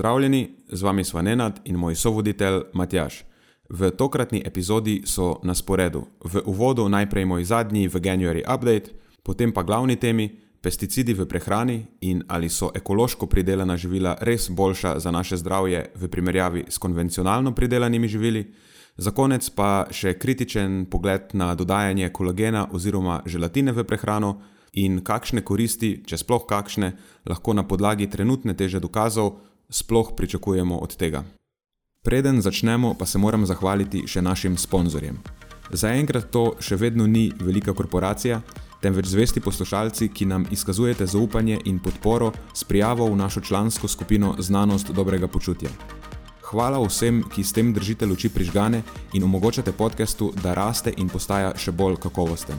Pozdravljeni, z vami sva Nenad in moj sovoditelj Matjaš. V tokratni epizodi so na sporedu v uvodu najprej moj zadnji v January update, potem pa glavni temi pesticidi v prehrani in ali so ekološko pridelana živila res boljša za naše zdravje v primerjavi s konvencionalno pridelanimi živili, za konec pa še kritičen pogled na dodajanje kolagena oziroma želatine v prehrano in kakšne koristi, če sploh kakšne, lahko na podlagi trenutne teže dokazov sploh pričakujemo od tega. Preden začnemo, pa se moram zahvaliti še našim sponzorjem. Zaenkrat to še vedno ni velika korporacija, temveč zvesti poslušalci, ki nam izkazujete zaupanje in podporo s prijavo v našo člansko skupino Znanost dobrega počutja. Hvala vsem, ki s tem držite luči prižgane in omogočate podkastu, da raste in postaja še bolj kakovosten.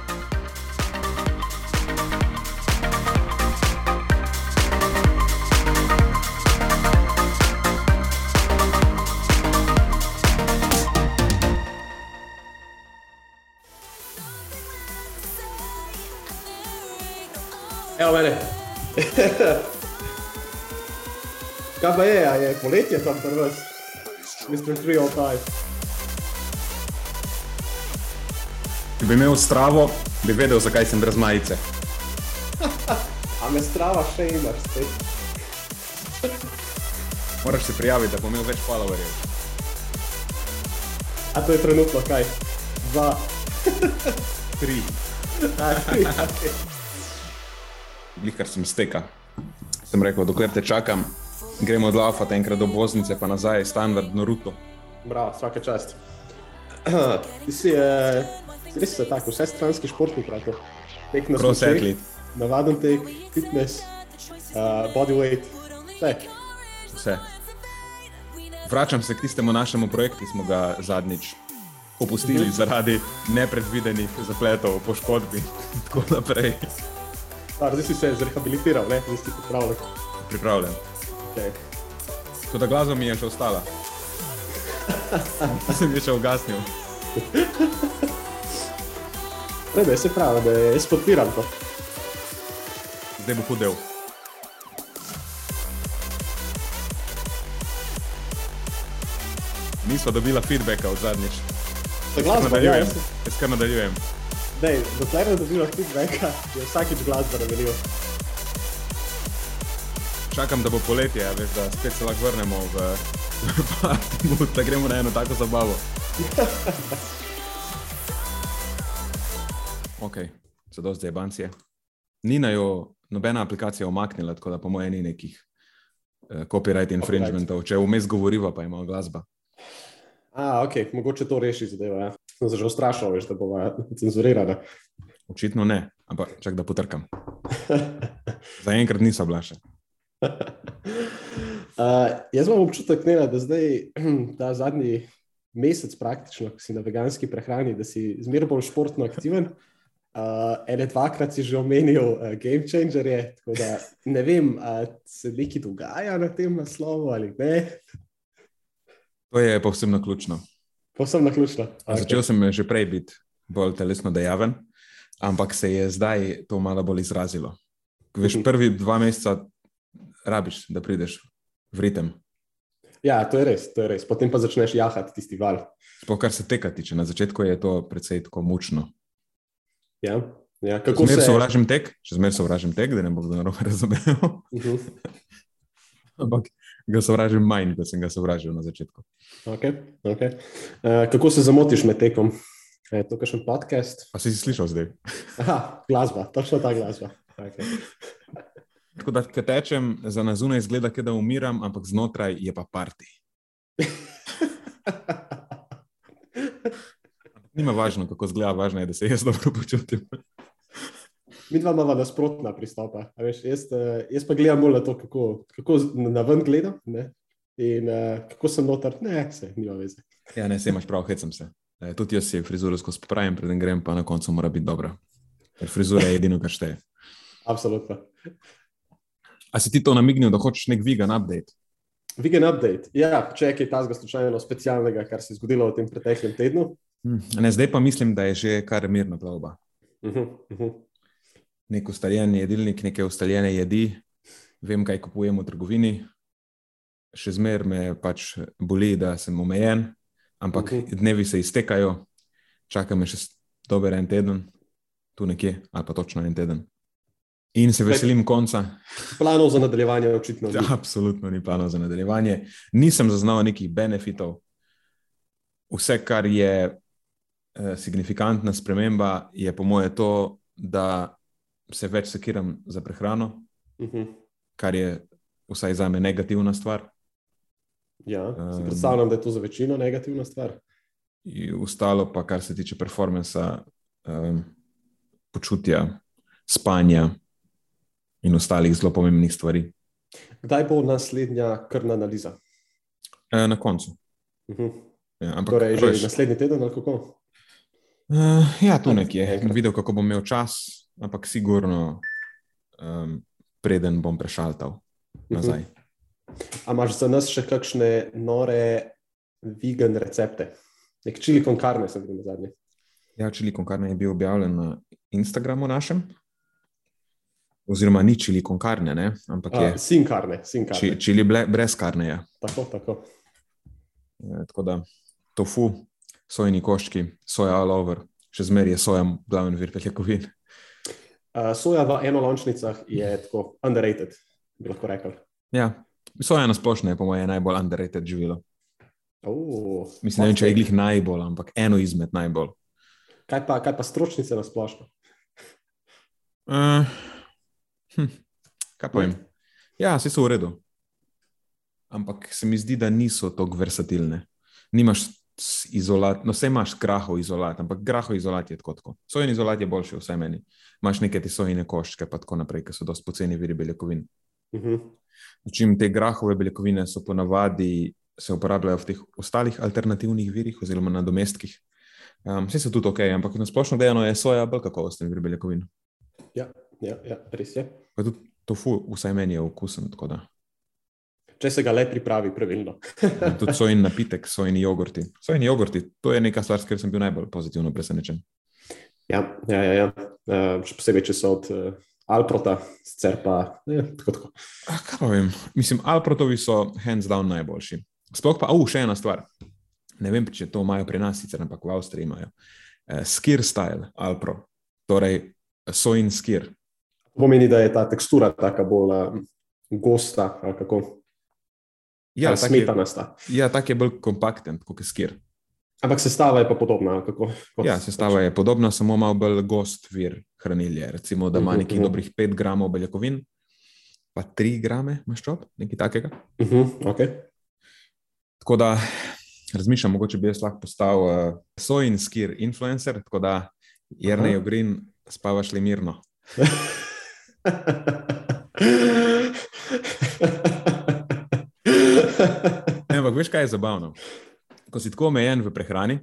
Evo mene. Kaj pa je, a je poletje tam pri vas? Mr. Free All Time. Če bi imel stravo, bi vedel, zakaj sem brez majice. A me strava še imaš spet? Moraš se prijaviti, da bom imel več followerjev. A to je trenutno kaj? Dva. Tri, A, tri, okej. Glihkar sem steka. Sem rekel, dokler te čakam, gremo od Lafata enkrat do Bosnice, pa nazaj, standardno ruto. Bravo, vsaka čast. Ti si, eh, res tako, vse stranski športnik, prato. Tek na Cross smučeh, athlete. Navaden tek, fitness, uh, bodyweight, vse. Vse. Vračam se k tistemu našemu projektu, ki smo ga zadnjič opustili Mhm. zaradi nepredvidenih zapletov, poškodb in tako naprej. A, zdaj si se zrehabilitiral, ne? Zdaj si pripravljen. Pripravljen. Okay. Tako da glasba mi je še ostala. sem je še ugasnil. Ne, se pravi, da jaz podpiram to. Zdaj bo hudel. Nisva dobila feedbacka od zadnjič. Za glasbo, ja, Nadaljujem. jaz, Jaz kar nadaljujem. Dej, dokler ne dobivaš feedbacka, je vsakič glasba na meniju. Čakam, da bo poletje, veš, da spet se lahko vrnemo v party mood, da gremo na eno tako zabavo. Ok, za dosti je bancije. Nina jo nobena aplikacija omaknila, tako da po mojem ni nekih uh, copyright infringementov. Če vmes govoriva, pa ima glasba. A, ok, mogoče to reši zadeva. Ja. Sem se že ustrašil, veš, da bo cenzurirana. Očitno ne, ampak čak da potrkam. Zaenkrat niso bila še. Uh, jaz imam občutek, ne, da zdaj ta zadnji mesec, praktično, ko si na veganski prehrani, da si zmeraj bolj športno aktiven. Uh, ene dvakrat si že omenil uh, game changerje, tako da ne vem, ali se nekaj dogaja na tem naslovu ali ne. To je povsem naključno. Povsem na ključno. Okay. Začel sem že prej biti bolj telesno dejaven, ampak se je zdaj to malo bolj izrazilo. Veš, Mhm. prvi dva meseca rabiš, da prideš v ritem. Ja, to je res, to je res. Potem pa začneš jahati tisti val. Sploh kar se teka tiče, na začetku je to precej tako mučno. Ja? Ja, kako Zmer se sovražim tek, še zmer sovražim tek, da ne bo kdo narobe razumel, Uh -huh. ampak ga sovražim manj, kot sem ga sovražil na začetku. okay, okay. Uh, kako se zamotiš med tekom? Je to kakšen podcast? Pa si si slišal zdaj? Aha, glasba, točno ta glasba. Okay. Tako da, ko tečem, za nazunaj izgleda, kot da umiram, ampak znotraj je pa parti. Nima važno, kako zgleda, važno je, da se jaz dobro počutim. Mi dva imamo nasprotna pristopa. Veš, jaz, eh, jaz pa gledam bolj na to, kako, kako na ven gledam ne? in uh, kako sem noter. Ne, se nima veze. Ja, ne, se imaš prav, hecam se. E, tudi jaz si frizuro skozi popravim, preden grem, pa na koncu mora biti dobra. Ker frizura je edino, kar šteje. Absolutno. A si ti to namignil, da hočeš nek vegan update? Vegan update. Ja, če je kaj tazga slučajno specialnega, kar se je zgodilo v tem preteklem tednu. Hm, Ne, zdaj pa mislim, da je že kar mirna plavba. Uh -huh, uh -huh. Nek ustaljen jedilnik, neke ustaljene jedi, vem, kaj kupujem v trgovini. Še zmeraj me pač boli, da sem omejen, ampak Mhm. dnevi se iztekajo, čaka me še dober en teden, tu nekje, ali pa točno en teden. In se veselim konca. Planov za nadaljevanje očitno ni. Absolutno ni planov za nadaljevanje. Nisem zaznal nekih benefitov. Vse, kar je eh, signifikantna sprememba, je po moje to, da se več sekiram za prehrano, Uh -huh. kar je vsaj za me negativna stvar. Ja, si predstavljam, da je to za večino negativna stvar. In ostalo pa, kar se tiče performansa, um, počutja, spanja in ostalih zelo pomembnih stvari. Kdaj bo naslednja krvna analiza? E, na koncu. Uh -huh. Ja, ampak, Torej, že veš, naslednji teden ali kako? Uh, ja, Ja, nekje. enkrat. Videl, kako bom imel čas, ampak sigurno, um, preden bom prešaltal nazaj. A imaš za nas še kakšne nore vegan recepte? Nek čili con carne sem videl na zadnje. Ja, čili konkarne je bil objavljen na Instagramu našem, oziroma ni čili konkarne, ne? ampak je A, Sin carne, sin či, čili ble, brez karneja. Tako, tako. E, tako da tofu, sojni koščki, soja all over, še zmeraj je soja glavni vir beljakovin. Uh, soja v enolončnicah je tako underrated, bi lahko rekel. Ja, soja na splošno je po mojem najbolj underrated živilo. Oh, Mislim, ne vem, če je glih najbolj, ampak eno izmed najbolj. Kaj pa, kaj pa stročnice na splošno? Uh, hm, kaj povem? Ja, vse so v redu. Ampak se mi zdi, da niso tako versatilne. Nimaš izolat, no, vse imaš grahov izolat, ampak grahov izolat je tako. tako. Sojen izolat je boljši, vse meni. Imaš neke te sojine koščke, pa tako naprej, ki so dosti poceni viri beljakovin. Uh -huh. Čim te grahove beljakovine so ponavadi se uporabljajo v teh ostalih alternativnih virih oziroma nadomestkih. Um, vse so tudi ok, ampak na splošno gledano je soja bolj kakovosten vir beljakovin. Ja, ja, ja, res je. Pa tudi tofu, vsaj meni je okusen. tako da. Če se ga le pripravi pravilno. In Tudi sojni napitek, sojni jogurti. Sojni jogurti, to je neka stvar, s katero sem bil najbolj pozitivno presenečen. Ja, ja, ja, ja. Uh, še posebej, če so od uh, Alprota, sicer pa ja, tako. tako. Ah, Kaj pa vem, mislim, Alprotovi so hands down najboljši. Sploh pa, uh, še ena stvar. Ne vem, če to imajo pri nas, sicer ampak v Avstriji imajo. Uh, skir style, Alpro, torej sojin skir. Pomeni, da je ta tekstura tako bolj uh, gosta, kako Ja, tak je, smetanasta. ja, tak je bolj kompakten kot je skir. Ampak sestava je pa podobna. Kako, kot, Ja, sestava je podobna, samo malo bolj gost vir hranilja. Recimo, da ima Mhm, nekih mhm. dobrih 5 gramov beljakovin, pa 3 grame maščob, nekaj takega. Uh -huh, okay. Tako da razmišljam, mogoče bi jaz lahko postal uh, sojin skir influencer, tako da Jrnej. Ogrin, spavaš le mirno. Ne, ampak veš, kaj je zabavno? Ko si tako omejen v prehrani,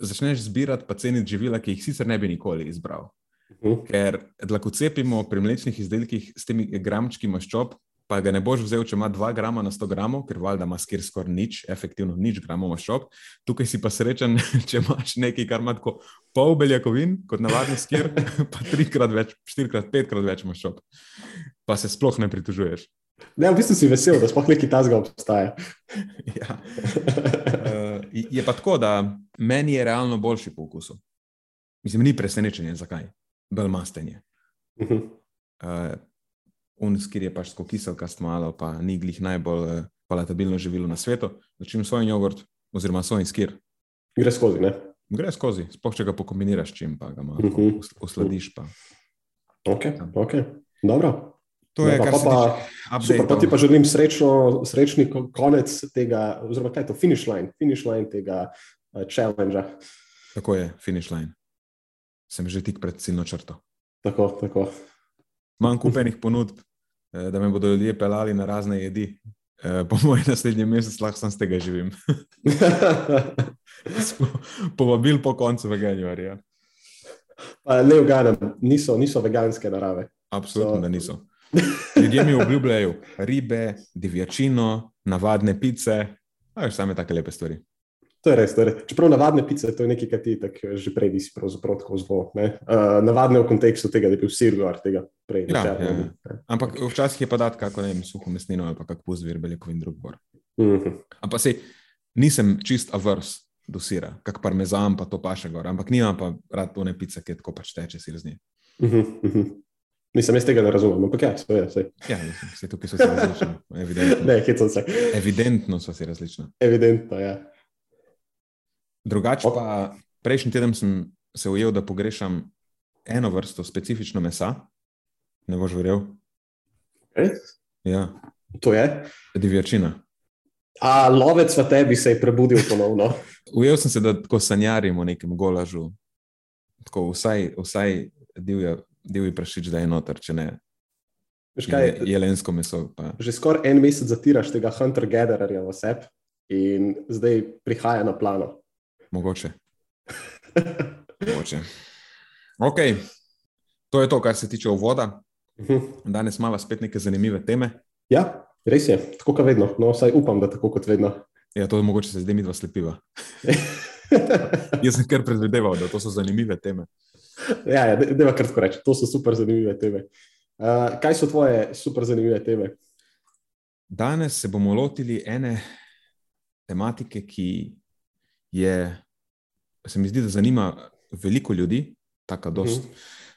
začneš zbirati pa ceniti živila, ki jih sicer ne bi nikoli izbral. Mhm. Ker lahko cepimo pri mlečnih izdelkih s temi gramčki maščob, pa ga ne boš vzel, če ima 2 grama na 100 gramov, ker valjda ima skir skoraj nič, efektivno nič gramov maščob. Tukaj si pa srečen, če imaš nekaj, kar ima tako pol beljakovin, kot navadni skir, pa trikrat več, štirikrat, petkrat več maščob. Pa se sploh ne pritožuješ. Ne, v bistvu si vesel, da sploh neki tazga obstaja. Ja. Uh, je pa tako, da meni je realno boljši po okusu. Mislim, ni presenečenje, zakaj. Bolj mastenje. Mhm. Uh, Unskir je pač tako kiselkast malo, pa ni glih najbolj uh, palatabilno živilo na svetu. Začim svoj jogurt, oziroma svoj skir. Gre skozi, ne? Gre skozi, sploh če ga pokombiniraš čim, pa ga malo Mhm. us- usladiš. Pa. Ok, ok. Dobro. To je, Dobro, kar pa se pa- tiče Super, pa ti pa želim srečno, srečni ko- konec tega, oziroma kaj je to, finish line, finish line tega uh, challengea. Tako je, finish line. Sem že tik pred ciljno črto. Tako, tako. Manj kupenih ponudb, eh, da me bodo ljudje pelali na razne jedi. Eh, Po mojem naslednjem mesecu lahko sem z tega živim. Povabil po koncu veganjarja. Pa ne uganem, niso, niso veganske narave. Absolutno, So- da niso. Ljudje mi obljubljajo ribe, divjačino, navadne pice, a veš, same take lepe stvari. To je res. To je res. Čeprav navadne pice, to je nekaj, kar ti tako že prej nisi pravzaprav tako zelo. Uh, navadne v kontekstu tega, da bi bil sir gor tega prej. Ja, ja, ne. Ampak včasih je pa dati kako ne vem, suho mesnino ali pa kak puz vir beljakovin drug bor. Mhm. Ampak se nisem čist avers do sira, kak parmezan pa to paše gor, ampak nimam pa rad one pice, ki tako pač teče sir z njim. Mhm, mhm. Mislim, jaz tega ne razumem, ampak ja, seveda, sej. Ja, vse tukaj so si različni. Evidentno, Ne, hecam se. evidentno so si različni. Evidentno, ja. Drugače pa prejšnji teden sem se ujel, da pogrešam eno vrsto specifično mesa. Ne boš verjel? Res? Ja, To je. divjačina. A lovec v tebi se je prebudil ponovno. Ujel sem se, da tako sanjarim o nekem golažu, tako vsaj, vsaj divja, divji prašič, da je noter, če ne Veš kaj, je, jelensko meso. Pa. že skoraj en mesec zatiraš tega hunter-gathererja v sebi in zdaj prihaja na plano. Mogoče. Mogoče. Ok, to je to, kar se tiče uvoda. Mhm. Danes imamo spet neke zanimive teme. Ja, res je, tako kot vedno. No, vsaj upam, da tako kot vedno. Ja, to mogoče se zdaj mi dva slepiva. Jaz sem kar predvideval, da to so zanimive teme. Ja, ja, deva kar tako reči, to so super zanimive teme. Uh, kaj so tvoje super zanimive teme? Danes se bomo lotili ene tematike, ki je, se mi zdi, da zanima veliko ljudi, tako dost Mhm.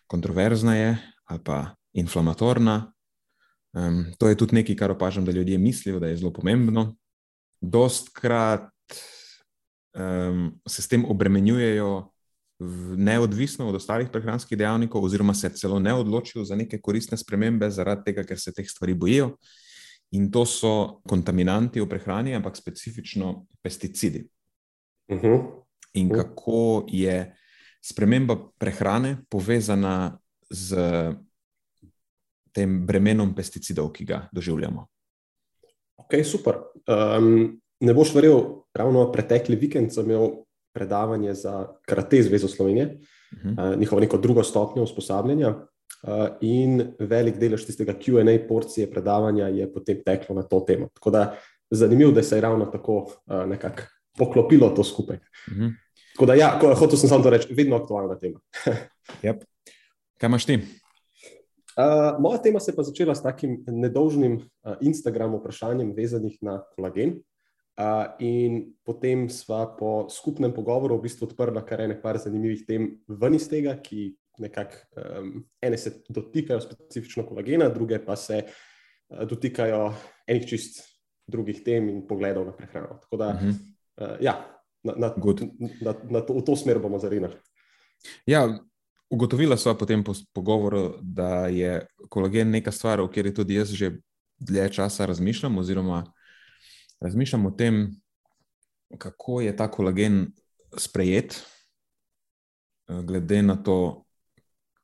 kontroverzna je ali pa inflamatorna. Um, to je tudi nekaj, kar opažam, da ljudje mislijo, da je zelo pomembno. Dostkrat um, se s tem obremenjujejo neodvisno od ostalih prehranskih dejavnikov, oziroma se celo ne odločijo za neke koristne spremembe, zaradi tega, ker se teh stvari bojijo. In to so kontaminanti v prehrani, ampak specifično pesticidi. Uh -huh. In Mhm. kako je sprememba prehrane povezana z tem bremenom pesticidov, ki ga doživljamo. Ok, super. Um, ne boš verjel, ravno pretekli vikend sem imel predavanje za Karate Zvezo Slovenije, Mhm. uh, njihovo neko drugo stopnjo usposabljanja. Uh, in velik delež tistega QA porcije predavanja je potem teklo na to temo. Tako da zanimivo, da se je ravno tako uh, nekako poklopilo to skupaj. Mhm. Tako da, ja, hotel sem samo to reči, vedno aktualna tema. Yep. Kaj imaš ti? Uh, moja tema se je pa začela s takim nedolžnim uh, Instagram vprašanjem, vezanih na kolagen. Uh, in potem sva po skupnem pogovoru v bistvu odprla kar nekaj zanimivih tem ven iz tega, ki nekako um, ene se dotikajo specifično kolagena, druge pa se uh, dotikajo enih čist drugih tem in pogledov na prehrano. Tako da, Mhm. uh, ja, na, na, Good. na, na to, v to smer bomo zarinali. Ja, ugotovila sva po tem pos- pogovoru, da je kolagen neka stvar, o kateri tudi jaz že dlje časa razmišljam, oziroma razmišljam o tem, kako je ta kolagen sprejet, eh, glede na to,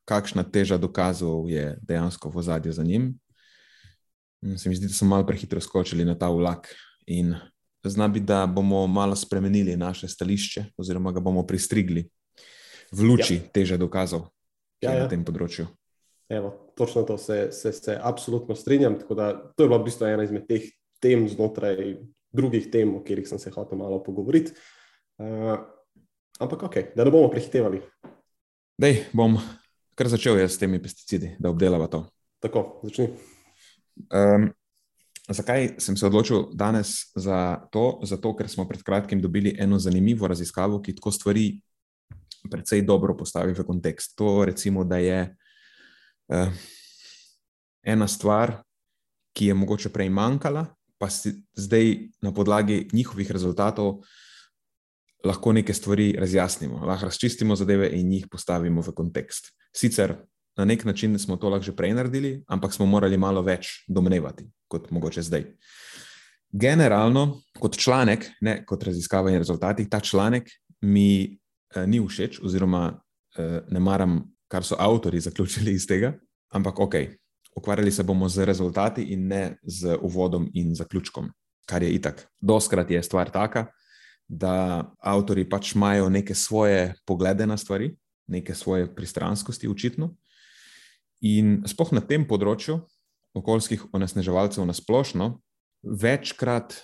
kakšna teža dokazov je dejansko v ozadju za njim. Se mi zdi, da smo malo prehitro skočili na ta vlak in zna biti, da bomo malo spremenili naše stališče, oziroma ga bomo pristrigli v luči ja. teže dokazov Ja, ja. na tem področju. Evo, točno to se, se, se absolutno strinjam. Da to je bila v bistvu ena izmed teh tem znotraj drugih tem, o katerih sem se hotel malo pogovoriti. Uh, ampak ok, da ne bomo prehitevali. Dej, bom kar začel jaz s temi pesticidi, da obdelava to. Tako, začni. Um, zakaj sem se odločil danes za to? Zato, ker smo pred kratkim dobili eno zanimivo raziskavo, ki tako stvari precej dobro postavi v kontekst. To recimo, da je uh, ena stvar, ki je mogoče prej manjkala, pa si zdaj na podlagi njihovih rezultatov lahko neke stvari razjasnimo, lahko razčistimo zadeve in jih postavimo v kontekst. Sicer na nek način smo to lahko že prej naredili, ampak smo morali malo več domnevati kot mogoče zdaj. Generalno, kot članek, ne kot raziskava in rezultati, ta članek mi eh, ni všeč, oziroma eh, ne maram, kar so avtori zaključili iz tega, ampak ok, ukvarjali se bomo z rezultati in ne z uvodom in zaključkom, kar je itak. Doskrat je stvar taka, da avtori pač imajo neke svoje poglede na stvari, neke svoje pristranskosti, očitno. In spoh na tem področju okoljskih onesnaževalcev na splošno, večkrat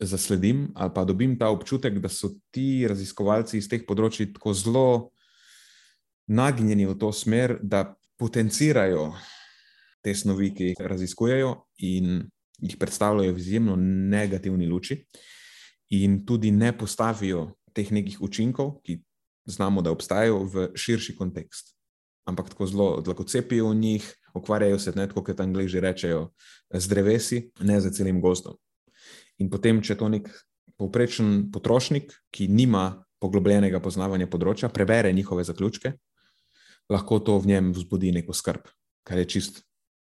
zasledim ali pa dobim ta občutek, da so ti raziskovalci iz teh področji tako zelo nagnjeni v to smer, da potencirajo te snovi, ki jih raziskujejo in jih predstavljajo v izjemno negativni luči, in tudi ne postavijo teh nekih učinkov, ki znamo, da obstajajo v širši kontekst. Ampak tako zelo, da cepijo v njih, ukvarjajo se, kot tam angliži rečejo, z drevesi, ne z celim gozdom. In potem, če to nek povprečen potrošnik, ki nima poglobljenega poznavanja področja, prebere njihove zaključke, lahko to v njem vzbudi neko skrb, kar je čist,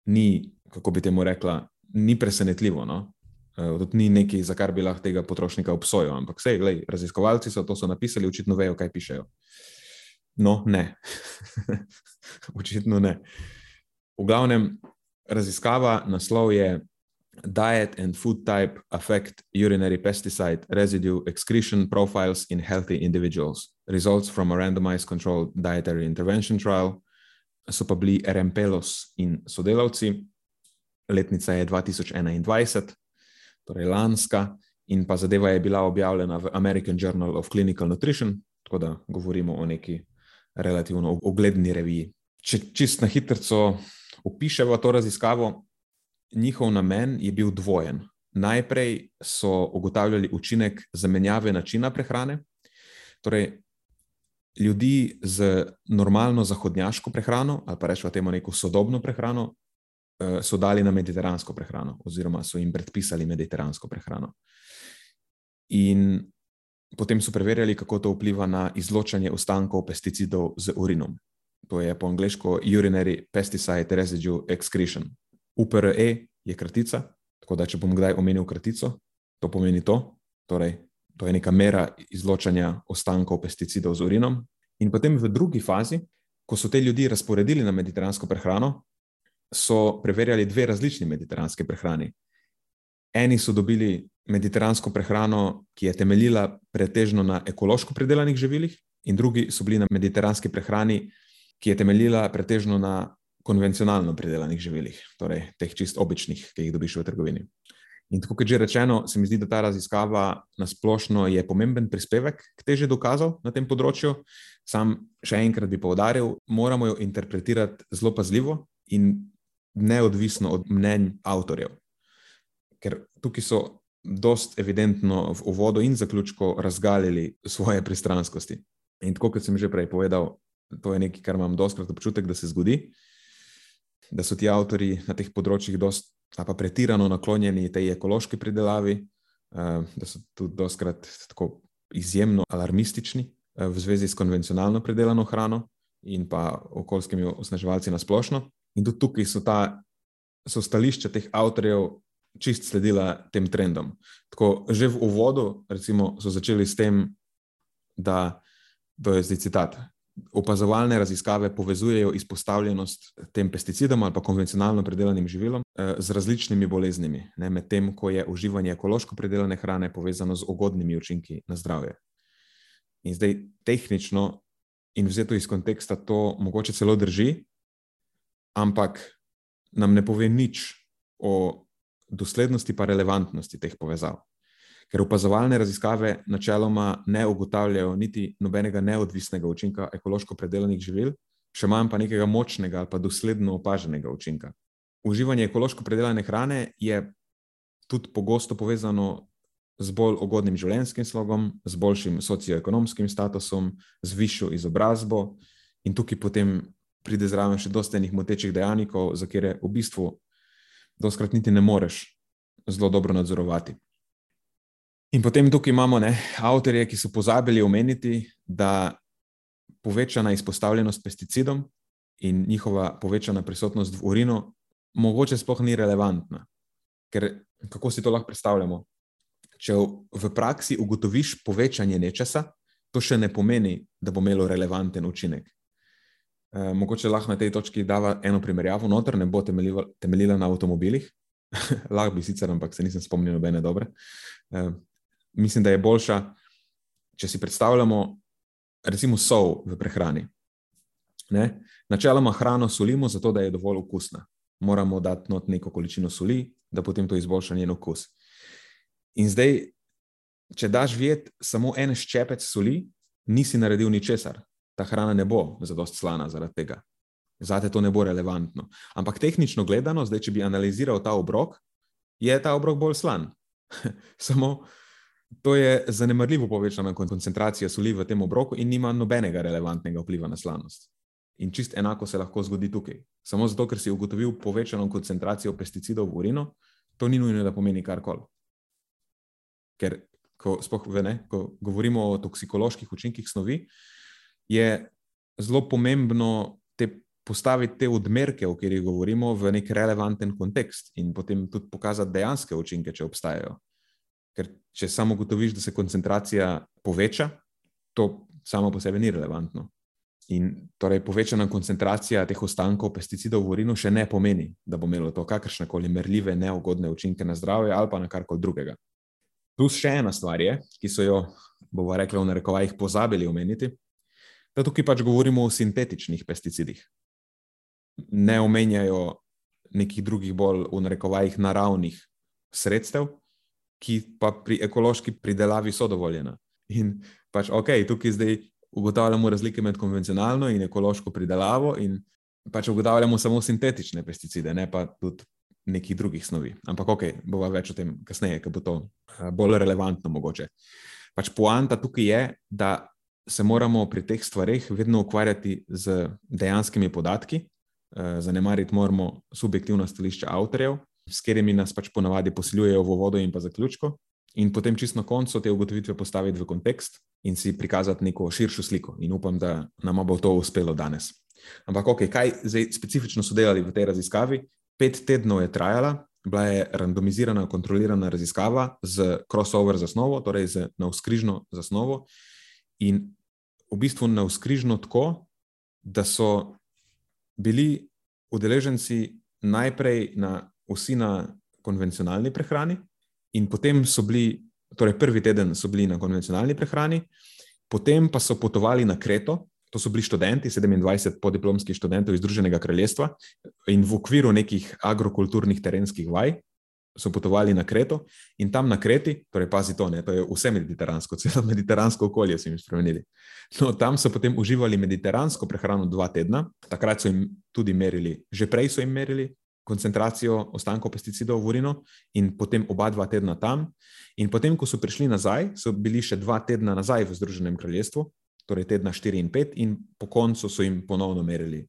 ni, kako bi temu rekla, ni presenetljivo. No? Uh, ni nekaj, za kar bi lahko tega potrošnika obsojal, ampak vse, gledaj, raziskovalci so to so napisali, očitno vejo, kaj pišejo. No, ne. očitno ne. V glavnem, raziskava, naslov je Diet and Food Type Affect Urinary Pesticide Residue Excretion Profiles in Healthy Individuals. Results from a randomized controlled dietary intervention trial. So pa bili RMPLOS in sodelavci. Letnica je 2021, torej lanska, in pa zadeva je bila objavljena v American Journal of Clinical Nutrition, tako da govorimo o neki relativno ugledni reviji. Če čist na hitro opišemo to raziskavo, njihov namen je bil dvojen. Najprej so ugotavljali učinek zamenjave načina prehrane, torej ljudi z normalno zahodnjaško prehrano, ali pa rečemo temu neko sodobno prehrano, eh, so dali na mediteransko prehrano, oziroma so jim predpisali mediteransko prehrano. In potem so preverjali, kako to vpliva na izločanje ostankov pesticidov z urinom. To je po angliško Urinary Pesticide Residue Excretion. UPRE je kratica, tako da če bom kdaj omenil kratico, to pomeni to. Torej, to je neka mera izločanja ostankov pesticidov z urinom. In potem v drugi fazi, ko so te ljudi razporedili na mediteransko prehrano, so preverjali dve različni mediteranski prehrani. Eni so dobili mediteransko prehrano, ki je temeljila pretežno na ekološko pridelanih živilih, in drugi so bili na mediteranski prehrani, ki je temeljila pretežno na konvencionalno pridelanih živilih, torej teh čist običnih, ki jih dobiš v trgovini. In tako kot že rečeno, se mi zdi, da ta raziskava na splošno je pomemben prispevek k teži dokazov na tem področju. Sam še enkrat bi povdaril, moramo jo interpretirati zelo pazljivo in neodvisno od mnenj avtorjev. Ker tukaj so dost evidentno v uvodu in zaključku razgalili svoje pristranskosti. In tako kot sem že prej povedal, to je nekaj, kar imam doskrat občutek, da se zgodi, da so ti avtori na teh področjih dost, pa pretirano naklonjeni tej ekološki pridelavi, eh, da so tudi doskrat tako izjemno alarmistični eh, v zvezi s konvencionalno pridelano hrano in pa okoljskimi osnaževalci na splošno. In tudi tukaj so, ta, so stališča teh avtorjev čist sledila tem trendom. Tako, že v uvodu recimo, so začeli s tem, da to je zdaj citat opazovalne raziskave povezujejo izpostavljenost tem pesticidom ali pa konvencionalno predelanim živilom eh, z različnimi boleznimi, medtem ko je uživanje ekološko predelane hrane povezano z ugodnimi učinki na zdravje. In zdaj tehnično in vzeto iz konteksta to mogoče celo drži, ampak nam ne pove nič o doslednosti pa relevantnosti teh povezav ker opazovalne raziskave načeloma ne ugotavljajo niti nobenega neodvisnega učinka ekološko predelanih živil, še manj pa nekega močnega ali pa dosledno opaženega učinka. Uživanje ekološko predelane hrane je tudi pogosto povezano z bolj ugodnim življenjskim slogom, z boljšim socioekonomskim statusom, z višjo izobrazbo, in tukaj potem pride zraven še dosta enih motečih dejavnikov, za katere v bistvu doskrat niti ne moreš zelo dobro nadzorovati. In potem tukaj imamo ne, avtorje, ki so pozabili omeniti, da povečana izpostavljenost pesticidom in njihova povečana prisotnost v urinu mogoče sploh ni relevantna. Ker kako si to lahko predstavljamo? Če v praksi ugotoviš povečanje nečesa, to še ne pomeni, da bo imelo relevanten učinek. E, mogoče lahko na tej točki dava eno primerjavo, noter ne bo temeljila na avtomobilih, lahko bi sicer, ampak se nisem spomnil nobene dobre. E, mislim, da je boljša, če si predstavljamo, recimo, sol v prehrani. Ne? Načeloma hrano solimo, zato da je dovolj okusna. Moramo dati not neko količino soli, da potem to izboljša njen okus. In zdaj, če daš viet samo en ščepec soli, nisi naredil ničesar. Ta hrana ne bo zadost slana zaradi tega. Zate to ne bo relevantno. Ampak tehnično gledano, zdaj, če bi analiziral ta obrok, je ta obrok bolj slan. samo to je zanemarljivo povečana koncentracija soli v tem obroku in nima nobenega relevantnega vpliva na slanost. In čist enako se lahko zgodi tukaj. Samo zato, ker si ugotovil povečano koncentracijo pesticidov v urinu, to ni nujno, da pomeni karkoli. Ker, ko, ne, ko govorimo o toksikoloških učinkih snovi, je zelo pomembno te, postaviti te odmerke, o katerih govorimo, v nek relevanten kontekst in potem tudi pokazati dejanske učinke, če obstajajo. Ker, če samo ugotoviš, da se koncentracija poveča, to samo po sebi ni relevantno. In torej povečana koncentracija teh ostankov pesticidov v urinu še ne pomeni, da bo imelo to kakršne koli merljive, neugodne učinke na zdravje ali pa na karkoli drugega. Plus še ena stvar je, ki so jo, bomo rekli, v narekovajih pozabili omeniti, da tukaj pač govorimo o sintetičnih pesticidih. Ne omenjajo nekih drugih bolj v narekovajih naravnih sredstev, ki pa pri ekološki pridelavi so dovoljena. In pač ok, tukaj zdaj ugotavljamo razlike med konvencionalno in ekološko pridelavo, in pač ugotavljamo samo sintetične pesticide, ne pa tudi nekih drugih snovi. Ampak, ok, bova več o tem kasneje, ker bo to eh, bolj relevantno mogoče. Pač poanta tukaj je, da se moramo pri teh stvarih vedno ukvarjati z dejanskimi podatki, eh, zanemariti moramo subjektivna stališča avtorjev, s katerimi nas pač ponavadi posiljujejo v vodo in pa zaključko in potem čisto na koncu te ugotovitve postaviti v kontekst in si prikazati neko širšo sliko. In upam, da nam bo to uspelo danes. Ampak, okay, kaj zdaj specifično so delali v tej raziskavi? Pet tednov je trajala, bila je randomizirana, kontrolirana raziskava z crossover zasnovo, torej z navskrižno zasnovo. In v bistvu navskrižno tako, da so bili udeleženci najprej na, vsi na konvencionalni prehrani, In potem so bili, torej prvi teden so bili na konvencionalni prehrani, potem pa so potovali na Kreto, to so bili študenti, 27 podiplomskih študentov iz Združenega kraljestva in v okviru nekih agrokulturnih terenskih vaj. So potovali na Kreto in tam na Kreti, torej pazi to, ne, to je vse mediteransko, celo mediteransko okolje so jim spremenili. No, tam so potem uživali mediteransko prehrano dva tedna, takrat so jim tudi merili, že prej so jim merili koncentracijo ostankov pesticidov v urinu in potem oba dva tedna tam. In potem, ko so prišli nazaj, so bili še dva tedna nazaj v Združenem kraljestvu, torej tedna 4 in 5, in po koncu so jim ponovno merili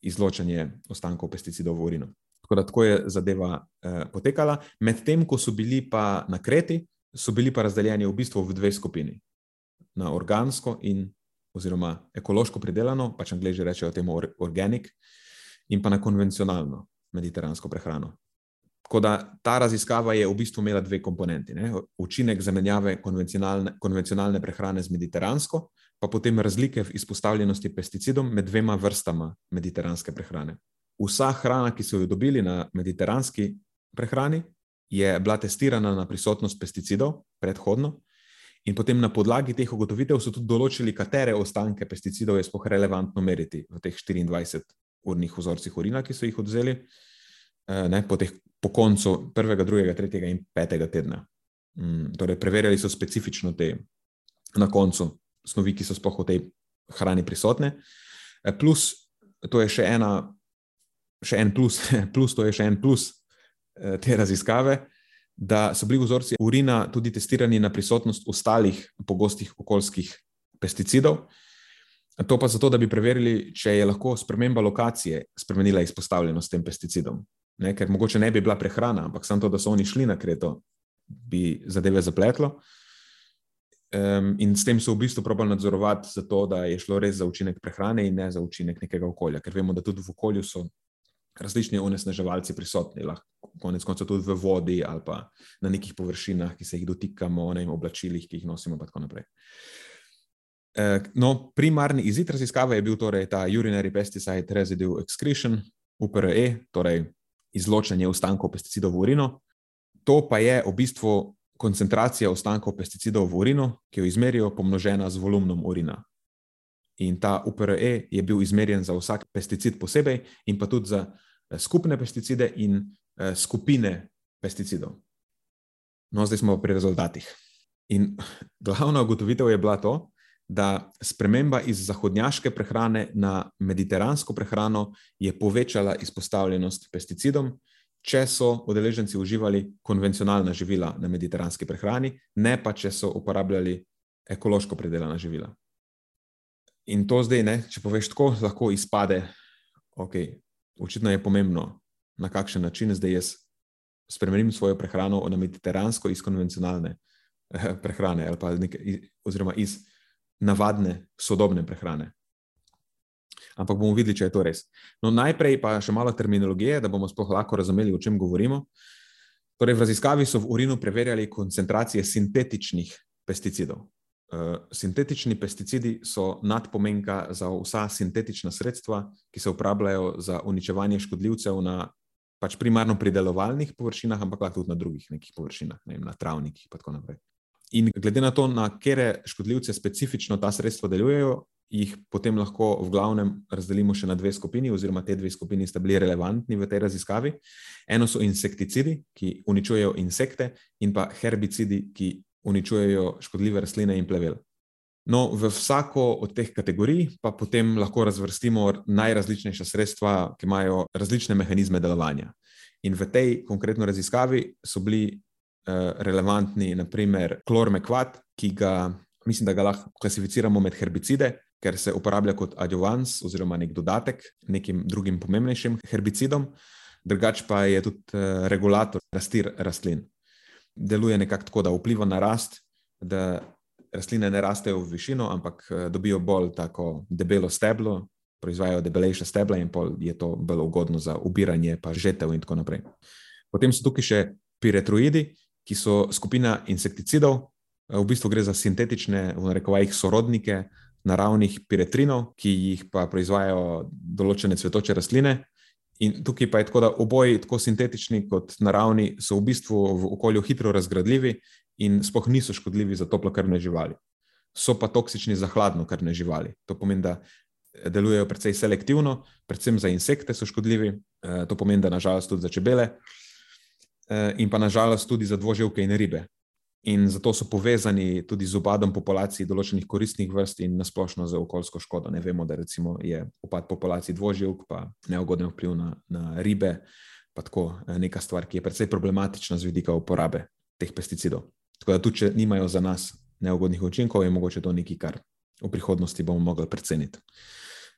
izločanje ostankov pesticidov v urinu. Tako da tako je zadeva eh, potekala. Medtem, ko so bili pa na Kreti, so bili pa razdeljeni v bistvu v dve skupini. Na organsko in oziroma ekološko pridelano, pač angliži rečejo temu organik, in pa na konvencionalno mediteransko prehrano. Tako da ta raziskava je v bistvu imela dve komponenti. Ne? Učinek zamenjave konvencionalne, konvencionalne prehrane z mediteransko, pa potem razlike v izpostavljenosti pesticidom med dvema vrstama mediteranske prehrane. Vsa hrana, ki so jo dobili na mediteranski prehrani, je bila testirana na prisotnost pesticidov predhodno, in potem na podlagi teh ugotovitev so tudi določili, katere ostanke pesticidov je spoh relevantno meriti v teh 24 urnih vzorcih urina, ki so jih odzeli, eh, ne, po, teh, po koncu prvega, drugega, tretjega in petega tedna. Mm, torej, preverjali so specifično te na koncu snovi, ki so spoh v tej hrani prisotne. Eh, plus, to je še ena, še en plus, plus, to je še en plus eh, te raziskave. Da so bili vzorci urina tudi testirani na prisotnost ostalih pogostih okoljskih pesticidov, To pa zato, da bi preverili, če je lahko sprememba lokacije spremenila izpostavljenost tem pesticidom. Ne, ker mogoče ne bi bila prehrana, ampak samo to, da so oni šli na Kreto, bi zadeve zapletlo. Um, in s tem so v bistvu probali nadzorovati, zato, da je šlo res za učinek prehrane in ne za učinek nekega okolja. Ker vemo, da tudi v okolju so različni onesnaževalci prisotni, lahko konec koncev tudi v vodi ali pa na nekih površinah, ki se jih dotikamo, na oblačilih, ki jih nosimo, in tako naprej. Eh, no, primarni izid raziskave je bil torej ta urinary pesticide residue excretion, UPRE, torej izločanje ostankov pesticidov v urino. To pa je v bistvu koncentracija ostankov pesticidov v urinu, ki jo izmerijo, pomnožena z volumnom urina. In ta UPRE je bil izmerjen za vsak pesticid posebej, in pa tudi za eh, skupne pesticide in eh, skupine pesticidov. No, zdaj smo pri rezultatih. In glavna ugotovitev je bila to, da sprememba iz zahodnjaške prehrane na mediteransko prehrano je povečala izpostavljenost pesticidom, če so udeleženci uživali konvencionalna živila na mediteranski prehrani, ne pa če so uporabljali ekološko predelana živila. In to zdaj, ne, če poveš tako, lahko izpade, okay, očitno je pomembno, na kakšen način zdaj jaz spremenim svojo prehrano na mediteransko iz konvencionalne eh, prehrane, ali pa nek, oziroma iz navadne, sodobne prehrane ampak bomo videli, če je to res. No, najprej pa še malo terminologije, da bomo sploh lahko razumeli, o čem govorimo. Torej, v raziskavi so v urinu preverjali koncentracije sintetičnih pesticidov. Uh, sintetični pesticidi so nadpomenka za vsa sintetična sredstva, ki se uporabljajo za uničevanje škodljivcev na pač primarno pridelovalnih površinah, ampak lahko tudi na drugih nekih površinah, ne vem, na travnikih in tako naprej. In glede na to, na kere škodljivce specifično ta sredstva delujejo, jih potem lahko v glavnem razdelimo še na dve skupini, oziroma te dve skupini sta bili relevantni v tej raziskavi. Eno so insekticidi, ki uničujejo insekte, in pa herbicidi, ki uničujejo škodljive rastline in plevel. No, v vsako od teh kategorij pa potem lahko razvrstimo najrazličnejša sredstva, ki imajo različne mehanizme delovanja. In v tej konkretni raziskavi so bili relevantni, naprimer, klormekvat, ki ga, mislim, da ga lahko klasificiramo med herbicide, ker se uporablja kot adjuvans oziroma nek dodatek nekim drugim pomembnejšim herbicidom, drugač pa je tudi eh, regulator rasti rastlin. Deluje nekako tako, da vpliva na rast, da rastline ne rastejo v višino, ampak eh, dobijo bolj tako debelo steblo, proizvajajo debelejše stebla in je to bolj ugodno za ubiranje, pa žetev in tako naprej. Potem so tukaj še piretroidi, ki so skupina insekticidov, v bistvu gre za sintetične, v narekovajih, sorodnike naravnih piretrinov, ki jih pa proizvajajo določene cvetoče rastline. In tukaj pa je tako, da oboji, tako sintetični kot naravni, so v bistvu v okolju hitro razgradljivi in spoh niso škodljivi za toplokrvne živali. So pa toksični za hladnokrvne živali. To pomeni, da delujejo precej selektivno, predvsem za insekte so škodljivi, eh, to pomeni, da nažalost tudi za čebele eh, in pa nažalost tudi za dvoživke in ribe, in zato so povezani tudi z upadom populacij določenih koristnih vrst in nasplošno z okoljsko škodo. Ne vemo, da je upad populacij dvoživk, pa neugoden vpliv na, na ribe, pa tako eh, neka stvar, ki je precej problematična z vidika uporabe teh pesticidov. Tako da tudi, če nimajo za nas neugodnih učinkov, je mogoče to nekaj, kar v prihodnosti bomo mogli preceniti.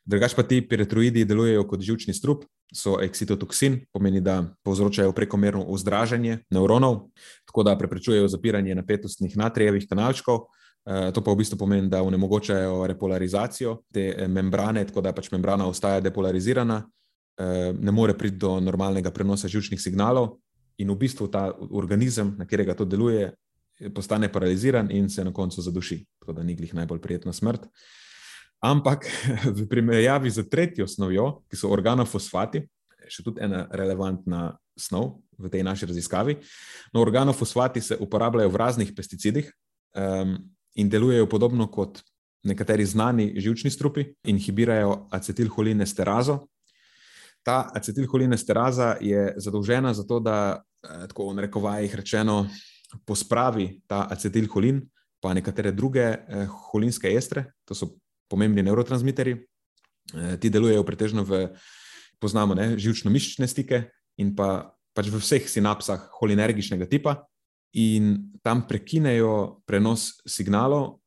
Drugač pa ti piretroidi delujejo kot žilčni strup, so eksitotoksin, pomeni, da povzročajo prekomerno vzdražanje nevronov, tako da preprečujejo zapiranje napetostnih natrijevih kanalčkov. Eh, to pa v bistvu pomeni, da onemogočajo repolarizacijo te eh, membrane, tako da pač membrana ostaja depolarizirana, eh, ne more priti do normalnega prenosa žilčnih signalov, in v bistvu ta organizem, na katerega to deluje, postane paraliziran in se na koncu zaduši. Tako da ni glih najbolj prijetna smrt. Ampak v primerjavi z tretjo snovjo, ki so organofosfati, še tudi ena relevantna snov v tej naši raziskavi. No, organofosfati se uporabljajo v raznih pesticidih um, in delujejo podobno kot nekateri znani žilčni strupi, inhibirajo acetilholinesterazo. Ta acetilholinesteraza je zadolžena za to, da, eh, tako v narekovajih rečeno, pospravi ta acetilholin, pa nekatere druge eh, holinske estre, to so pomembni neurotransmiterji. Eh, ti delujejo pretežno v, poznamo, žilčno-mišične stike in pa, pač v vseh sinapsah holinergičnega tipa, in tam prekinejo prenos signalov,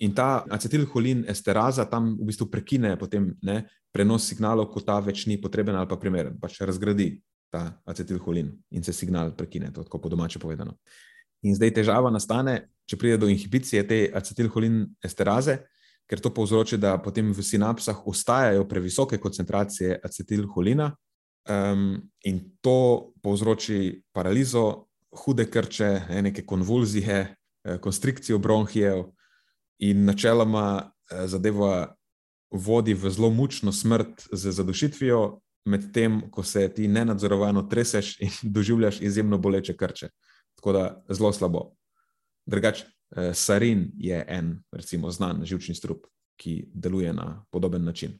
in ta acetilholin esteraza tam v bistvu prekine potem, ne, prenos signalov, ko ta več ni potreben ali pa primeren, pač razgradi ta acetilholin in se signal prekine, to tako po domače povedano. In zdaj težava nastane, če pride do inhibicije te acetilholin esteraze ker to povzroči, da potem v sinapsah ostajajo previsoke koncentracije acetilholina um, in to povzroči paralizo, hude krče, neke konvulzije, eh, konstrikcijo bronhijev in načeloma eh, zadeva vodi v zelo mučno smrt z zadušitvijo, medtem ko se ti nenadzorovano treseš in doživljaš izjemno boleče krče. Tako da zelo slabo. Drugač, eh, sarin je en, recimo, znan živčni strup, ki deluje na podoben način.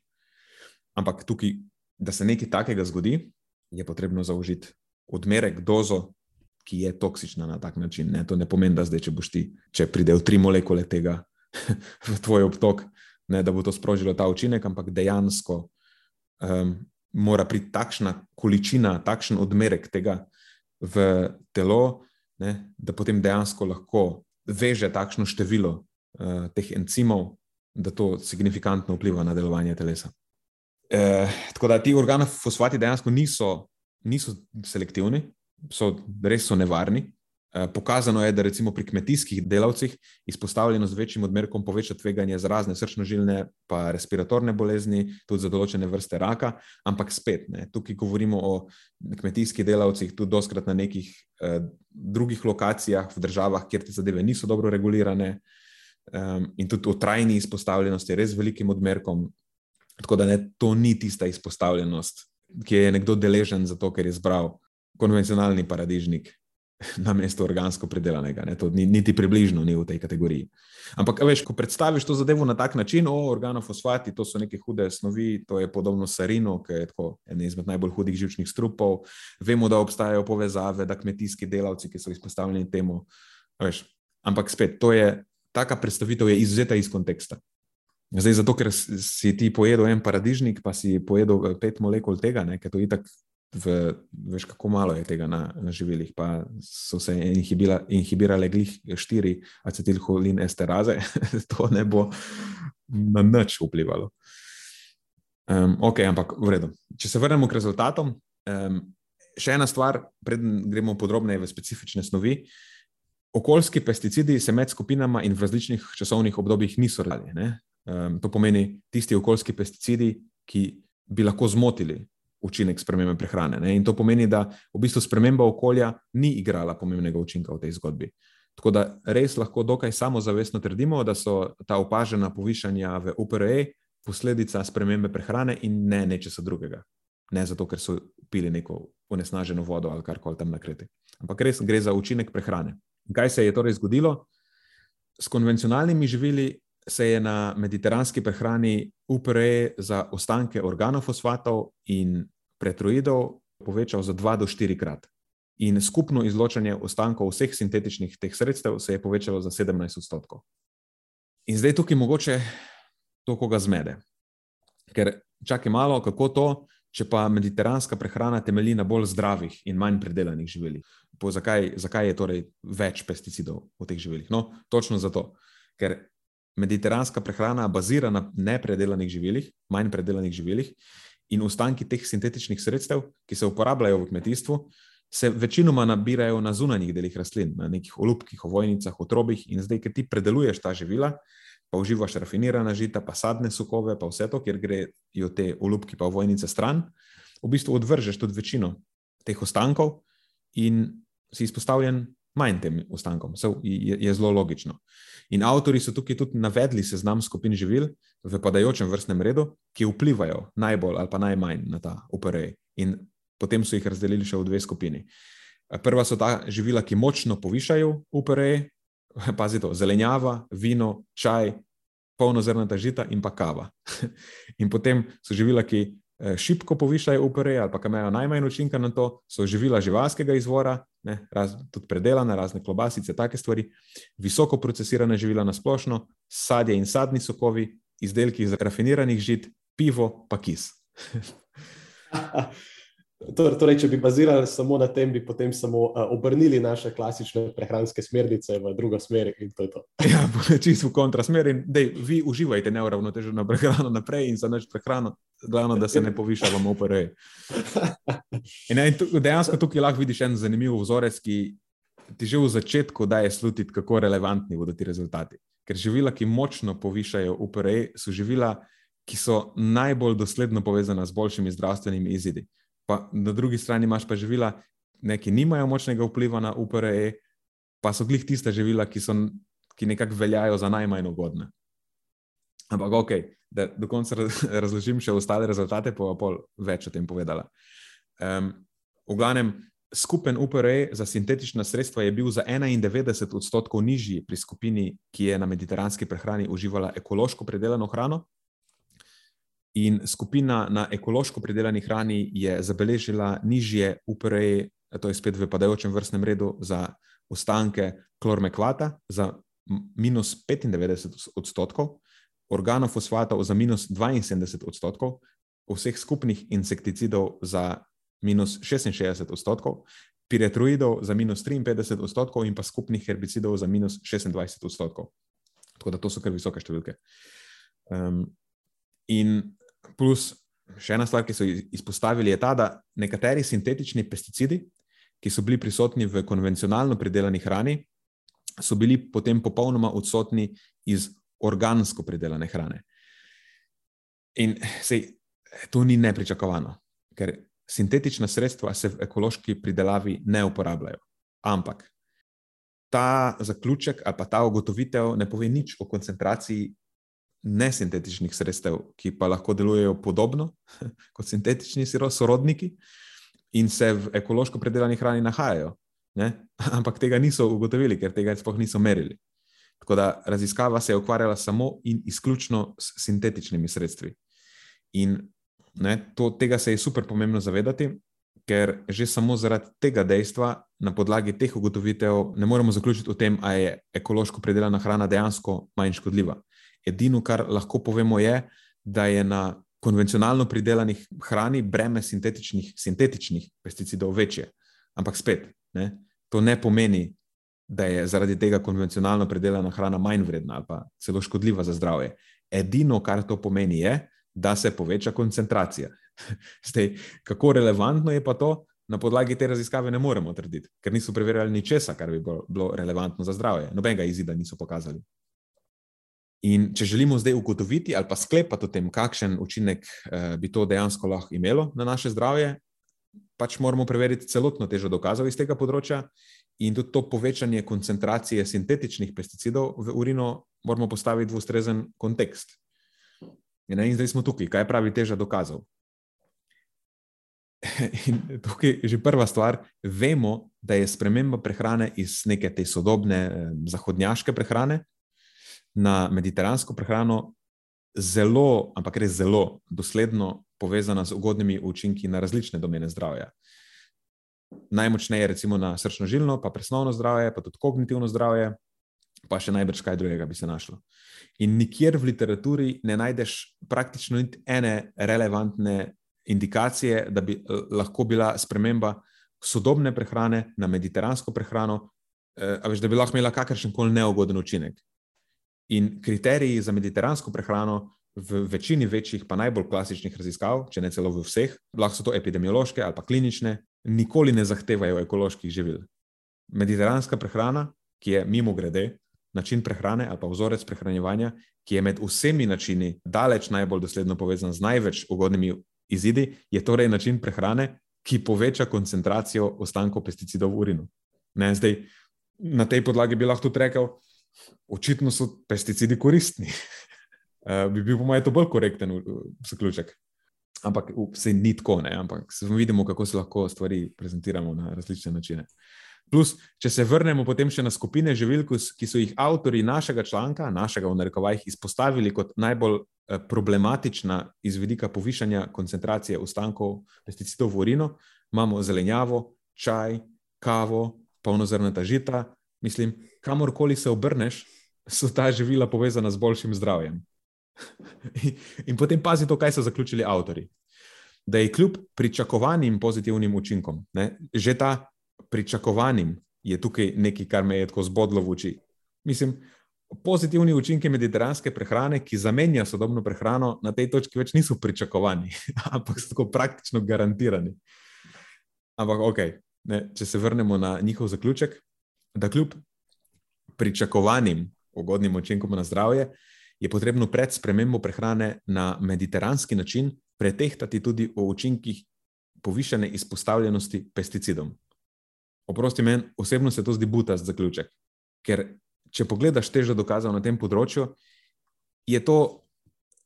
Ampak tukaj, da se nekaj takega zgodi, je potrebno zaužiti odmerek, dozo, ki je toksična na tak način. Ne? To ne pomeni, da zdaj, če boš ti, če pridejo tri molekule tega v tvoj obtok, ne, da bo to sprožilo ta učinek, ampak dejansko um, mora priti takšna količina, takšen odmerek tega v telo, ne, da potem dejansko lahko veže takšno število uh, teh encimov, da to signifikantno vpliva na delovanje telesa. E, tako da ti organofosfati dejansko niso, niso selektivni, so res so nevarni. E, pokazano je, da recimo pri kmetijskih delavcih izpostavljenost večjim odmerkom poveča tveganje za razne srčno-žilne, pa respiratorne bolezni, tudi za določene vrste raka. Ampak spet, ne, tukaj govorimo o kmetijskih delavcih, tudi doskrat na nekih eh, drugih lokacijah v državah, kjer te zadeve niso dobro regulirane. Um, in tudi o trajni izpostavljenosti, res velikim odmerkom, Tako da ne, to ni tista izpostavljenost, ki je nekdo deležen zato, ker je izbral konvencionalni paradižnik na mesto organsko predelanega. Ne, to ni, niti približno ni v tej kategoriji. Ampak, veš, ko predstaviš to zadevo na tak način, o organofosfati, to so neke hude snovi, to je podobno sarino, ki je ena izmed najbolj hudih živčnih strupov. Vemo, da obstajajo povezave, da kmetijski delavci, ki so izpostavljeni temu. Veš, ampak spet, to je. Taka predstavitev je izuzeta iz konteksta. Zdaj, zato, ker si ti pojedel en paradižnik, pa si pojedel eh, pet molekul tega, ker to je tako, veš, kako malo je tega na, na živilih. Pa so se inhibila, inhibirale glih štiri acetilholin esteraze, to ne bo na nič vplivalo. Um, ok, ampak v redu. Če se vrnemo k rezultatom, um, še ena stvar, preden gremo podrobneje v specifične snovi. Okoljski pesticidi se med skupinama in v različnih časovnih obdobjih niso razvijali. Um, to pomeni tisti okoljski pesticidi, ki bi lahko zmotili učinek spremembe prehrane. Ne? In to pomeni, da v bistvu sprememba okolja ni igrala pomembnega učinka v tej zgodbi. Tako da res lahko dokaj samozavestno trdimo, da so ta opažena povišanja v UPRE posledica spremembe prehrane in ne nečesa drugega. Ne zato, ker so pili neko onesnaženo vodo ali karkoli tam na kreti. Ampak res gre za učinek prehrane. Kaj se je torej zgodilo? S konvencionalnimi živili se je na mediteranski prehrani UPRE za ostanke organofosfatov in pretroidov povečal za 2 do 4 krat. In skupno izločanje ostankov vseh sintetičnih teh sredstev se je povečalo za 17 odstotkov. In zdaj tukaj mogoče to koga zmede. Ker čakaj malo, kako to, če pa mediteranska prehrana temelji na bolj zdravih in manj predelanih živilih. Zakaj, zakaj je torej več pesticidov v teh živilih? No, točno zato, ker mediteranska prehrana bazira na nepredelanih živilih, manj predelanih živilih, in ostanki teh sintetičnih sredstev, ki se uporabljajo v kmetijstvu, se večinoma nabirajo na zunanjih delih rastlin, na nekih olupkih, ovojnicah, otrobih. In zdaj, ker ti predeluješ ta živila, pa uživaš rafinirana žita, pa sadne sokove, pa vse to, kjer grejo te olupki, pa ovojnice stran, v bistvu odvržeš tudi večino teh ostankov in si izpostavljen manj tem ostankom. Je, je zelo logično. In avtori so tukaj tudi navedli seznam skupin živil v padajočem vrstnem redu, ki vplivajo najbolj ali pa najmanj na ta UPR. In potem so jih razdelili še v dve skupini. Prva so ta živila, ki močno povišajo UPR, pazite, zelenjava, vino, čaj, polnozrnata žita in pa kava. In potem so živila, ki Eh, šibko povišajo UPR ali pa imajo najmanj učinka na to, so živila živalskega izvora, ne, raz, tudi predelane, razne klobasice, take stvari, visoko procesirane živila na splošno, sadje in sadni sokovi, izdelki iz rafiniranih žit, pivo, pa kis. Torej, torej, če bi bazirali samo na tem, bi potem samo uh, obrnili naše klasične prehranske smernice v drugo smer. To ja, čisto v kontrasmer. Dej, vi uživajte neuravnoteženo prehrano naprej in za noč prehrano, glavno, da se ne poviša vam OPR. In, in dejansko tukaj lahko vidiš en zanimiv vzorec, ki ti že v začetku daje slutiti, kako relevantni bodo ti rezultati. Ker živila, ki močno povišajo OPR, so živila, ki so najbolj dosledno povezana z boljšimi zdravstvenimi izidi pa na drugi strani imaš pa živila, ne, ki nimajo močnega vpliva na UPRE, pa so glih tiste živila, ki, so, ki nekako veljajo za najmanj ugodne. Ampak ok, da do konca razložim še ostale rezultate, pa bo več o tem povedala. Um, v glavnem, skupen UPR za sintetična sredstva je bil za 91 odstotkov nižji pri skupini, ki je na mediteranski prehrani uživala ekološko predelano hrano. In skupina na ekološko predelani hrani je zabeležila nižje UPR, to je spet v padajočem vrstnem redu za ostanke klormekvata za minus 95 odstotkov, organofosfatov za minus 72 odstotkov, vseh skupnih insekticidov za minus 66 odstotkov, piretroidov za minus 53 odstotkov in pa skupnih herbicidov za minus 26 odstotkov. Tako da to so kar visoke številke. Um, in plus, še ena stvar, ki so izpostavili, je ta, da nekateri sintetični pesticidi, ki so bili prisotni v konvencionalno pridelani hrani, so bili potem popolnoma odsotni iz organsko pridelane hrane. In sej, to ni nepričakovano, ker sintetična sredstva se v ekološki pridelavi ne uporabljajo. Ampak ta zaključek ali pa ta ugotovitev ne pove nič o koncentraciji nesintetičnih sredstev, ki pa lahko delujejo podobno kot sintetični sorodniki in se v ekološko pridelani hrani nahajajo. Ne? Ampak tega niso ugotovili, ker tega sploh niso merili. Tako da raziskava se je ukvarjala samo in izključno s sintetičnimi sredstvi. In Ne, to, tega se je super pomembno zavedati, ker že samo zaradi tega dejstva, na podlagi teh ugotovitev, ne moremo zaključiti o tem, ali je ekološko predelana hrana dejansko manj škodljiva. Edino, kar lahko povemo, je, da je na konvencionalno pridelanih hrani breme sintetičnih, sintetičnih pesticidov večje. Ampak spet, ne, to ne pomeni, da je zaradi tega konvencionalno predelana hrana manj vredna ali pa celo škodljiva za zdravje. Edino, kar to pomeni, je, da se poveča koncentracija. Zdaj, kako relevantno je pa to, na podlagi te raziskave ne moremo trditi, ker niso preverjali ničesar, kar bi bilo relevantno za zdravje. Nobenega izida niso pokazali. In če želimo zdaj ugotoviti ali pa sklepati o tem, kakšen učinek eh, bi to dejansko lahko imelo na naše zdravje, pač moramo preveriti celotno težo dokazov iz tega področja in tudi to povečanje koncentracije sintetičnih pesticidov v urino moramo postaviti v ustrezen kontekst. In, in zdaj smo tukaj, kaj pravi teža dokazov. In tukaj je že prva stvar. Vemo, da je sprememba prehrane iz neke te sodobne zahodnjaške prehrane na mediteransko prehrano zelo, ampak res zelo dosledno povezana z ugodnimi učinki na različne domene zdravja. Najmočneje, recimo na srčno-žilno, pa presnovno zdravje, pa tudi kognitivno zdravje, pa še najbrž kaj drugega bi se našlo. In nikjer v literaturi ne najdeš praktično niti ene relevantne indikacije, da bi eh, lahko bila sprememba sodobne prehrane na mediteransko prehrano, eh, veš, da bi lahko imela kakršen koli neugoden učinek. In kriteriji za mediteransko prehrano v večini večjih, pa najbolj klasičnih raziskav, če ne celo v vseh, lahko so to epidemiološke ali pa klinične, nikoli ne zahtevajo ekoloških živil. Mediteranska prehrana, ki je mimo grede, način prehrane ali pa vzorec prehranjevanja, ki je med vsemi načini daleč najbolj dosledno povezan z največ ugodnimi izidi, je torej način prehrane, ki poveča koncentracijo ostankov pesticidov v urinu. Ne, zdaj, na tej podlagi bi lahko tudi rekel, očitno so pesticidi koristni. uh, bi bil, po mojem, to bolj korekten zaključek. Ampak vse ni tako, ne? ampak vidimo, kako se lahko stvari prezentiramo na različne načine. Plus, če se vrnemo potem še na skupine živil, ki so jih avtori našega članka, našega v narekovajih, izpostavili kot najbolj eh, problematična iz vidika povišanja koncentracije ostankov pesticidov v urino, imamo zelenjavo, čaj, kavo, polnozrnata žita. Mislim, kamorkoli se obrneš, so ta živila povezana z boljšim zdravjem. In potem pazi to, kaj so zaključili avtori. Da je kljub pričakovanim pozitivnim učinkom, ne, že ta pričakovanim, je tukaj nekaj, kar me je tako zbodlo v oči. Mislim, pozitivni učinki mediteranske prehrane, ki zamenja sodobno prehrano, na tej točki več niso pričakovani, ampak so tako praktično garantirani. Ampak, ok, ne, če se vrnemo na njihov zaključek, da kljub pričakovanim ugodnim učinkom na zdravje, je potrebno pred spremembo prehrane na mediteranski način pretehtati tudi o učinkih povišene izpostavljenosti pesticidom. Oprosti, meni osebno se to zdi butast zaključek. Ker če pogledaš težo dokazov na tem področju, je to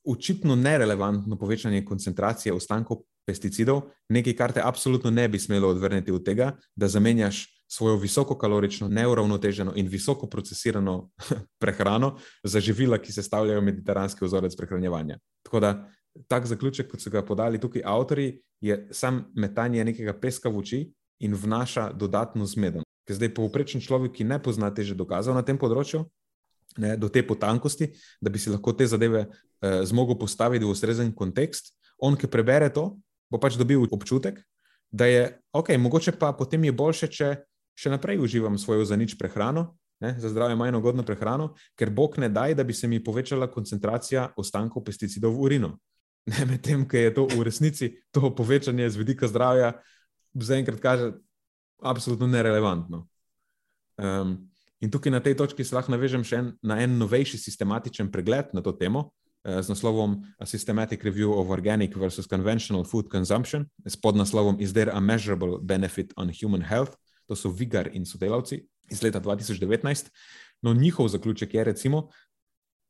očitno nerelevantno povečanje koncentracije ostankov pesticidov, nekaj, kar te absolutno ne bi smelo odvrniti od tega, da zamenjaš svojo visokokalorično, neuravnoteženo in visoko procesirano prehrano za živila, ki sestavljajo mediteranski vzorec prehranjevanja. Tako da tak zaključek, kot so ga podali tukaj avtori, je sam metanje nekega peska v oči in vnaša dodatno zmedo. Ker zdaj povprečen človek, ki ne pozna teže dokazov na tem področju, ne, do te potankosti, da bi si lahko te zadeve eh, zmogel postaviti v ustrezen kontekst, on, ki prebere to, bo pač dobil občutek, da je ok, mogoče pa potem je boljše, če še naprej uživam svojo za nič prehrano, ne, za zdravje manj ugodno prehrano, ker Bog ne daj, da bi se mi povečala koncentracija ostankov pesticidov v urinu. Medtem, ker je to v resnici to povečanje z vidika zdravja, zaenkrat kaže, absolutno nerelevantno. Um, in tukaj na tej točki se lahko navežem še en, na en novejši sistematičen pregled na to temo, Eh, z naslovom A Systematic Review of Organic versus Conventional Food Consumption, s podnaslovom Is there a measurable benefit on human health? To so Vigar in sodelavci iz leta 2019. No, njihov zaključek je, recimo,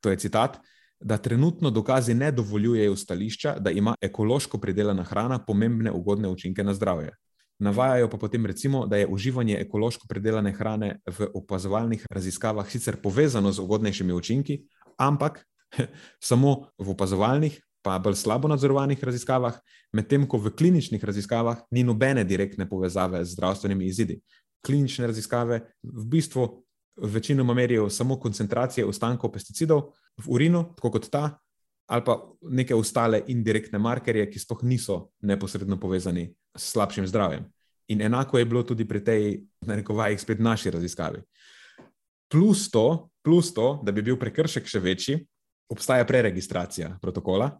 to je citat, da trenutno dokazi ne dovoljujejo stališča, da ima ekološko pridelana hrana pomembne ugodne učinke na zdravje. Navajajo pa potem, recimo, da je uživanje ekološko pridelane hrane v opazovalnih raziskavah sicer povezano z ugodnejšimi učinki, ampak samo v opazovalnih, pa bolj slabo nadzorovanih raziskavah, medtem ko v kliničnih raziskavah ni nobene direktne povezave z zdravstvenimi izidi. Klinične raziskave v bistvu večinoma merijo samo koncentracije ostankov pesticidov v urinu, tako kot ta, ali pa neke ostale indirektne markerje, ki sploh niso neposredno povezani s slabšim zdravjem. In enako je bilo tudi pri tej, na rekovajih, spet naši raziskavi. Plus to, plus to, da bi bil prekršek še večji, obstaja preregistracija protokola.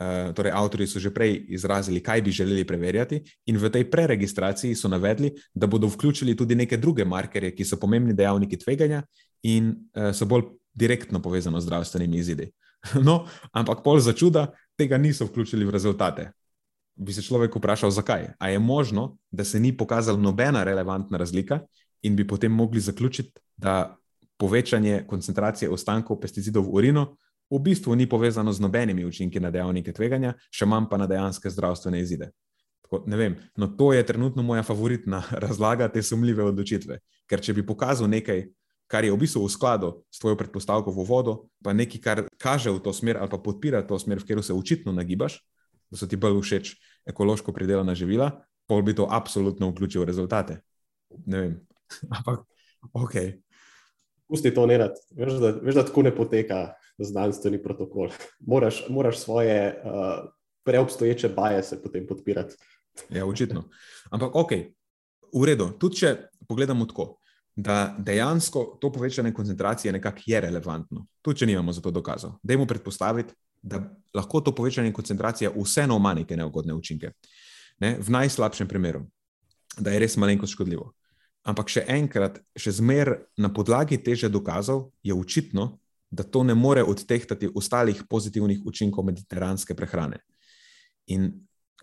Uh, torej, avtori so že prej izrazili, kaj bi želeli preverjati, in v tej preregistraciji so navedli, da bodo vključili tudi neke druge markerje, ki so pomembni dejavniki tveganja in uh, so bolj direktno povezani z zdravstvenimi izidi. No, ampak pol za čuda tega niso vključili v rezultate. Bi se človek vprašal, zakaj? A je možno, da se ni pokazala nobena relevantna razlika in bi potem mogli zaključiti, da povečanje koncentracije ostankov pesticidov v urinu v bistvu ni povezano z nobenimi učinki na dejavnike tveganja, še manj pa na dejanske zdravstvene izide. Tako, vem, no, to je trenutno moja favoritna razlaga te sumljive odločitve. Ker če bi pokazal nekaj, kar je v bistvu v skladu s tvojo predpostavko v vodo, pa nekaj, kar kaže v to smer ali pa podpira to smer, v katero se očitno nagibaš, da so ti bolj všeč ekološko pridelana živila, pol bi to absolutno vključil v rezultate. Ne vem. Ampak, ok. Pusti to, ne rad. Veš, veš, da tako ne poteka znanstveni protokol. Moraš, moraš svoje uh, preobstoječe baje se potem podpirati. Ja, očitno. Ampak, ok, v redu. Tudi če pogledamo tako, da dejansko to povečanje koncentracije nekako je relevantno, tudi če nimamo za to dokazov. Dajmo predpostaviti, da lahko to povečanje koncentracije vseeno ima neke neugodne učinke. Ne? V najslabšem primeru, da je res malenkost škodljivo. Ampak še enkrat, še zmeraj na podlagi teže dokazov je očitno, da to ne more odtehtati ostalih pozitivnih učinkov mediteranske prehrane. In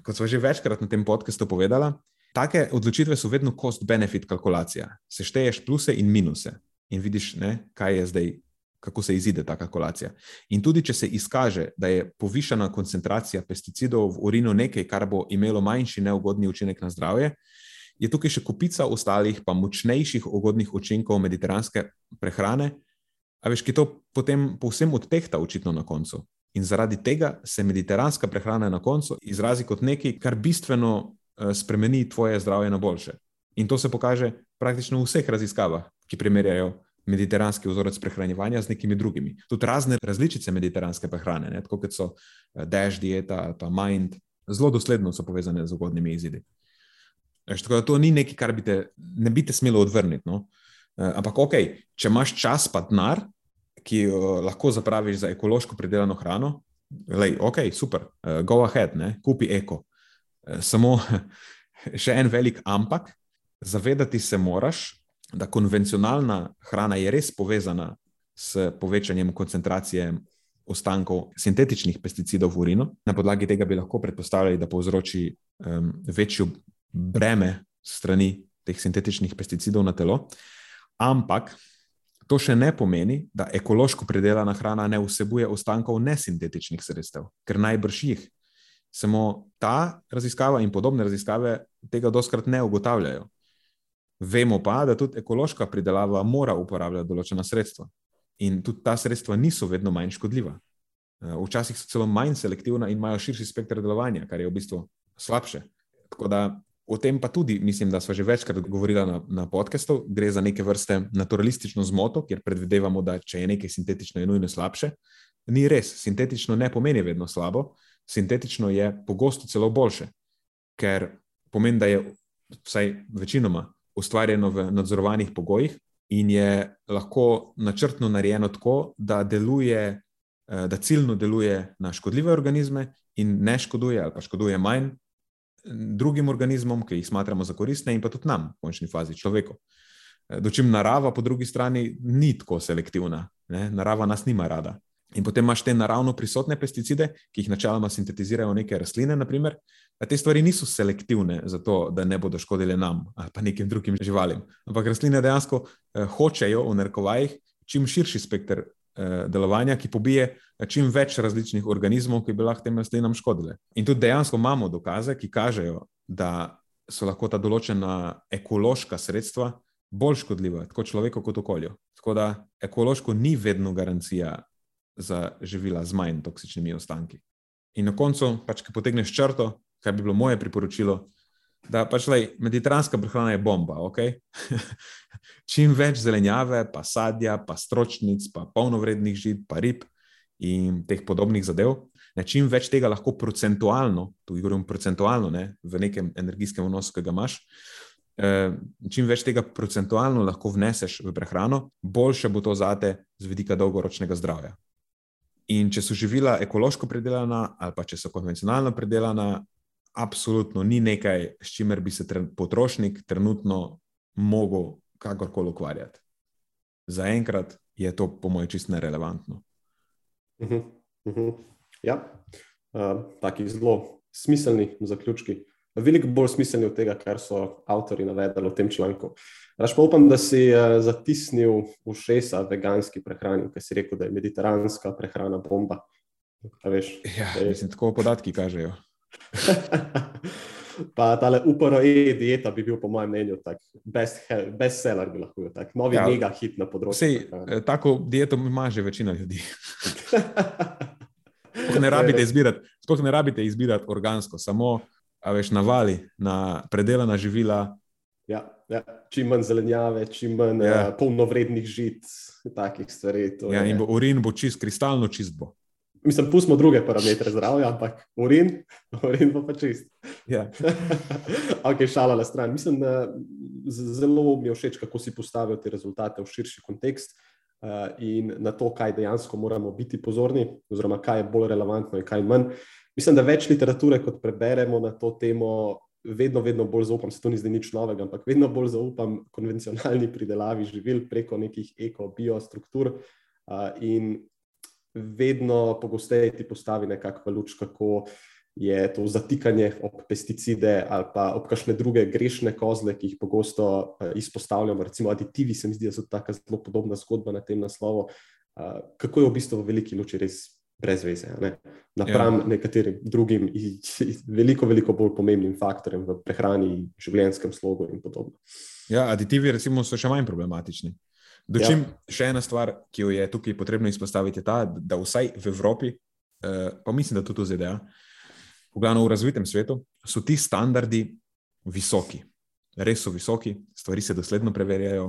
kot smo že večkrat na tem podkastu povedali, take odločitve so vedno cost-benefit kalkulacija. Sešteješ pluse in minuse in vidiš, ne, kaj je zdaj, kako se izide ta kalkulacija. In tudi, če se izkaže, da je povišana koncentracija pesticidov v urinu nekaj, kar bo imelo manjši neugodni učinek na zdravje, je tukaj še kupica ostalih, pa močnejših ugodnih učinkov mediteranske prehrane, a veš, ki to potem povsem odtehta, očitno na koncu. In zaradi tega se mediteranska prehrana na koncu izrazi kot nekaj, kar bistveno eh, spremeni tvoje zdravje na boljše. In to se pokaže praktično v vseh raziskavah, ki primerjajo mediteranski vzorec prehranevanja z nekimi drugimi. Tudi razne različice mediteranske prehrane, ne, tako kot so eh, Dash dieta, pa Mind, zelo dosledno so povezane z ugodnimi izidi. Eš, tako da to ni nekaj, kar bi te, ne bi te smelo odvrniti. No? Uh, ampak, ok, če imaš čas, pa denar, ki uh, lahko zapraviš za ekološko pridelano hrano, lej, ok, super, uh, go ahead, ne? kupi eko. Uh, samo še en velik ampak, zavedati se moraš, da konvencionalna hrana je res povezana s povečanjem koncentracije ostankov sintetičnih pesticidov v urinu. Na podlagi tega bi lahko predpostavljali, da povzroči um, večjo breme strani teh sintetičnih pesticidov na telo. Ampak To še ne pomeni, da ekološko predelana hrana ne vsebuje ostankov nesintetičnih sredstev, ker najbrž jih. Samo ta raziskava in podobne raziskave tega doskrat ne ugotavljajo. Vemo pa, da tudi ekološka pridelava mora uporabljati določena sredstva. In tudi ta sredstva niso vedno manj škodljiva. Eh, včasih so celo manj selektivna in imajo širši spekter delovanja, kar je v bistvu slabše. Tako da o tem pa tudi mislim, da smo že večkrat govorili na, na podkastu. Gre za neke vrste naturalistično zmoto, kjer predvidevamo, da če je nekaj sintetično, je nujno slabše. Ni res, sintetično ne pomeni vedno slabo, sintetično je pogosto celo boljše, ker pomeni, da je vsaj večinoma ustvarjeno v nadzorovanih pogojih in je lahko načrtno narejeno tako, da, deluje, eh, da ciljno deluje na škodljive organizme in ne škoduje ali pa škoduje manj drugim organizmom, ki jih smatramo za koristne, in pa tudi nam, v končni fazi, človeku. Eh, dočim narava, po drugi strani, ni tako selektivna. Ne? Narava nas nima rada. In potem imaš te naravno prisotne pesticide, ki jih načeloma sintetizirajo neke rastline, naprimer. Te stvari niso selektivne zato, da ne bodo škodile nam ali pa nekim drugim živalim. Ampak rastline dejansko eh, hočejo v narekovajih čim širši spekter delovanja, ki pobije eh, čim več različnih organizmov, ki bi lahko tem rastlinam škodile. In tudi dejansko imamo dokaze, ki kažejo, da so lahko ta določena ekološka sredstva bolj škodljiva, tako človeku kot okolju. Tako da ekološko ni vedno garancija za živila z manj toksičnimi ostanki. In na koncu, pač, ki potegneš črto, kaj bi bilo moje priporočilo, da pač lej, mediteranska prehrana je bomba. Okay? Čim več zelenjave, pa sadja, pa stročnic, pa polnovrednih žit, pa rib in teh podobnih zadev. Ne, čim več tega lahko procentualno, tu govorim procentualno, ne, v nekem energijskem vnosu, ki ga imaš, eh, čim več tega procentualno lahko vneseš v prehrano, boljše bo to zate z vidika dolgoročnega zdravja. In če so živila ekološko predelana ali pa če so konvencionalno predelana, absolutno ni nekaj, s čimer bi se tren, potrošnik trenutno mogel kakorkoli ukvarjati. Zaenkrat je to, po mojem, čist nerelevantno. Uh -huh, uh -huh. Ja, uh, taki zelo smiselni zaključki. Veliko bolj smiselni od tega, kar so avtori navedli v tem članku. Raš pa upam, da si uh, zatisnil ušesa veganski prehrani, ki si rekel, da je mediteranska prehrana bomba. Ja, je... mislim, tako podatki kažejo. pa ta uporo e-dieta bi bil, po mojem mnenju, bestseller, best bi lahko bil, tak, novi ja, mega hit na področju. Sej, eh, tako dieto ima že večina ljudi. Sploh ne rabite izbirati, sploh ne rabite izbirati organsko, samo veš, navali na predelana živila. Ja ja, čim manj zelenjave, čim manj ja. uh, polnovrednih žit, takih stvari. Ja, je... In bo urin bo čist, kristalno čist. Bo. Mislim, pustimo druge parametre zdravja, ampak urin, urin bo pa čist. Ja. ok, šala na stran. Mislim, da zelo mi je všeč, kako si postavil te rezultate v širši kontekst. Uh, in na to, kaj dejansko moramo biti pozorni, oziroma kaj je bolj relevantno in kaj manj. Mislim, da več literature, kot preberemo na to temo, vedno, vedno bolj zaupam, se to ni zdaj nič novega, ampak vedno bolj zaupam konvencionalni pridelavi živil preko nekih eko-biostruktur uh, in vedno pogosteje ti postavi nekakšno luč, kako je to zatikanje ob pesticide ali pa ob kakšne druge grešne kozle, ki jih pogosto uh, izpostavljamo, recimo aditivi, se mi zdi, da so tako zelo podobna zgodba na tem naslovu. Uh, kako je v bistvu v veliki luči res brez veze, ne? napram ja. nekaterim drugim, veliko, veliko bolj pomembnim faktorjem v prehrani, življenjskem slogu in podobno. Ja, aditivi, recimo, so še manj problematični. Dočim, ja. Še ena stvar, ki jo je tukaj potrebno izpostaviti, je ta, da vsaj v Evropi, eh, pa mislim, da tudi v ZDA, v glavnem v razvitem svetu, so ti standardi visoki. Res so visoki, stvari se dosledno preverjajo,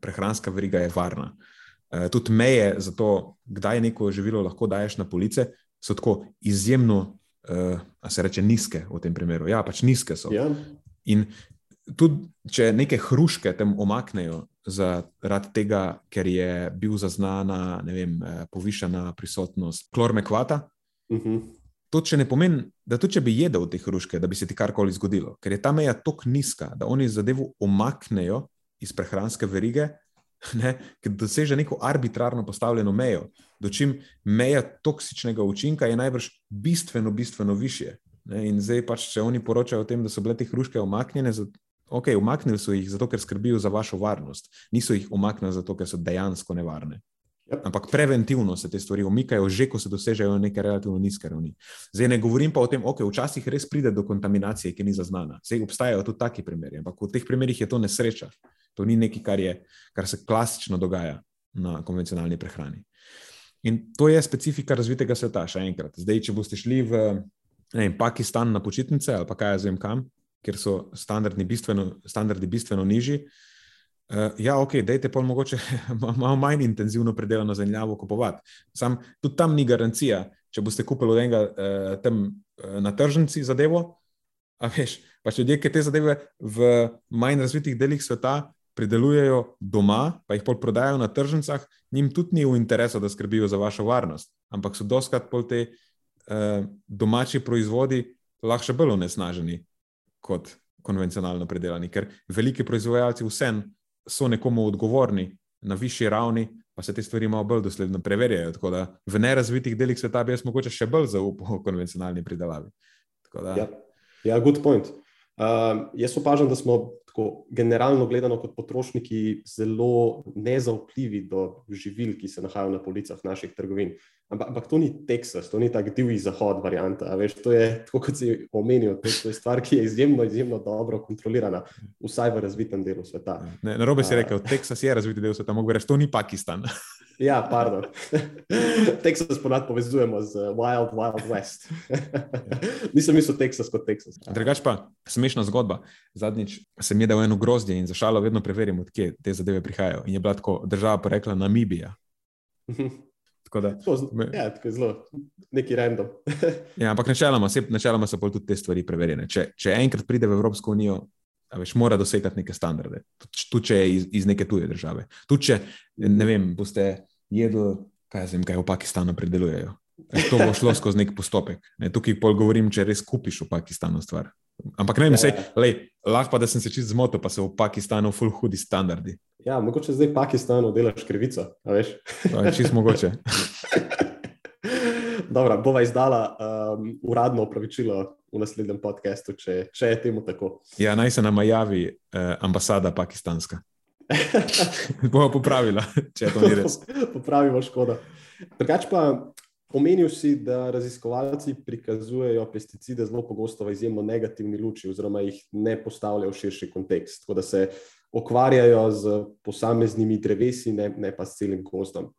prehranska veriga je varna. Eh, tudi meje za to, kdaj neko živilo lahko daješ na police, so tako izjemno, uh, a se reče, nizke v tem primeru. Ja, pač nizke so. Ja. In tudi, če neke hruške tam omaknejo zaradi tega, ker je bil zaznana, vem, eh, povišena prisotnost klormekvata. Uh mhm. -huh. To še ne pomeni, da tudi če bi jedel te hruške, da bi se ti karkoli zgodilo, ker je ta meja tako nizka, da oni zadevo omaknejo iz prehranske verige, ne, ki doseže neko arbitrarno postavljeno mejo. Dočim meja toksičnega učinka je najbrž bistveno, bistveno više. Ne, in zdaj pač, če oni poročajo o tem, da so bile te hruške omaknjene, ok, umaknili so jih zato, ker skrbijo za vašo varnost, niso jih umaknili zato, ker so dejansko nevarne. Yep. Ampak preventivno se te stvari umikajo, že ko se dosežejo neke relativno nizke ravni. Zdaj ne govorim pa o tem, da okay, včasih res pride do kontaminacije, ki ni zaznana. Zdaj obstajajo tudi taki primeri, ampak v teh primerih je to nesreča. To ni nekaj, kar, je, kar se klasično dogaja na konvencionalni prehrani. In to je specifika razvitega sveta, še enkrat. Zdaj, če boste šli v vem, Pakistan na počitnice ali pa kaj jaz vem kam, kjer so standardi bistveno, standardi bistveno nižji. Uh, ja, ok, dajte pa mogoče malo manj intenzivno predelano zemljavo kupovati. Sam tudi tam ni garancija, če boste kupili od enega uh, tam uh, na tržnici zadevo. A veš, pa ljudje, ki te zadeve v manj razvitih delih sveta pridelujejo doma, pa jih pol prodajajo na tržnicah, njim tudi ni v interesu, da skrbijo za vašo varnost. Ampak so doskrat pol te uh, domači proizvodi lahko še bolj onesnaženi kot konvencionalno predelani, ker veliki proizvajalci vsem so nekomu odgovorni na višji ravni, pa se te stvari malo bolj dosledno preverjajo. Tako da v nerazvitih delih sveta bi jaz mogoče še bolj zaupal konvencionalni pridelavi. Ja, ja, good point. Uh, jaz opažam, da smo tako generalno gledano kot potrošniki zelo nezaupljivi do živil, ki se nahajajo na policah naših trgovin. Ampak, ampak to ni Teksas, to ni tako divji zahod varianta. Veš, to je, tako kot si omenil, to je stvar, ki je izjemno, izjemno dobro kontrolirana, vsaj v razvitem delu sveta. Ne, na robe si rekel, Teksas je razviti del sveta, mogoče reči, to ni Pakistan. Ja, pardon. Teksas ponad povezujemo z Wild, Wild West. Nisem mislil Teksas kot Teksas. Drugač pa, smešna zgodba. Zadnjič sem jedel eno grozdje in zašalo vedno preverim, odkje te zadeve prihajajo. In je bila tako država porekla Namibija. Tako da, me... Ja, tako je zelo, neki random. ja, ampak načeloma, se, načeloma so tudi te stvari preverjene. Če, če enkrat pride v Evropsko unijo, veš, mora dosegati neke standarde, tudi če je iz, iz neke tuje države. Tudi če, ne vem, boste jedli, kaj, vem, kaj v Pakistanu predelujejo. To bo šlo skozi nek postopek. Ne, tukaj pol govorim, če res kupiš v Pakistanu stvar. Ampak ne vem, ja, ja. lahko pa da sem se čist zmotil, pa so v Pakistanu full hudi standardi. Ja, mogoče zdaj v Pakistanu delaš krivico, veš? To je čist mogoče. Dobro, bova izdala um, uradno opravičilo v naslednjem podkastu, če, če je temu tako. Ja, naj se nama javi eh, ambasada pakistanska. Bomo popravila, če to ni res. Popravimo škodo. Drugač pa omenil si, da raziskovalci prikazujejo pesticide zelo pogosto v izjemno negativni luči, oziroma jih ne postavljajo v širši kontekst, tako da se ukvarjajo z posameznimi drevesi, ne, ne pa s celim gozdom.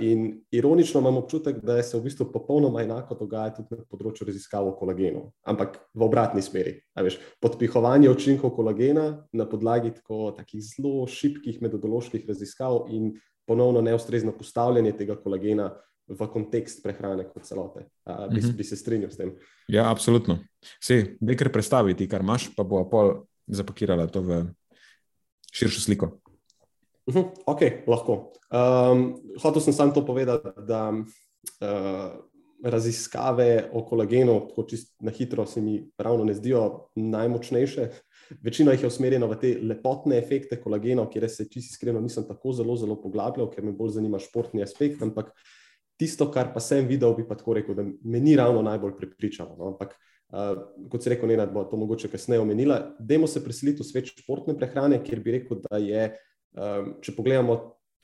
In ironično imam občutek, da se v bistvu popolnoma enako dogaja tudi na področju raziskav o kolagenu, ampak v obratni smeri. Veš, podpihovanje učinkov kolagena na podlagi tako, takih zelo šibkih metodoloških raziskav in ponovno neustrezno postavljanje tega kolagena v kontekst prehrane kot celote. A, bi, mm -hmm. bi se strinjal s tem? Ja, absolutno. Vse, nekaj predstaviti, kar imaš, pa bo pol zapakirala to v širšo sliko. Uh, ok, lahko. Um, hotel sem samo to povedati, da uh, raziskave o kolagenu, tako čisto na hitro, se mi ravno ne zdijo najmočnejše. Večina jih je usmerjena v te lepotne efekte kolagena, kjer se čisto iskreno nisem tako zelo, zelo poglabljal, ker me bolj zanima športni aspekt. Ampak tisto, kar pa sem videl, bi pa tako rekel, da me ni ravno najbolj prepričalo. No? Ampak, uh, kot se reko, ne, da bo to mogoče kasneje omenila. Dajmo se preseliti v svet športne prehrane, kjer bi rekel, da je. Ehm, če pogledamo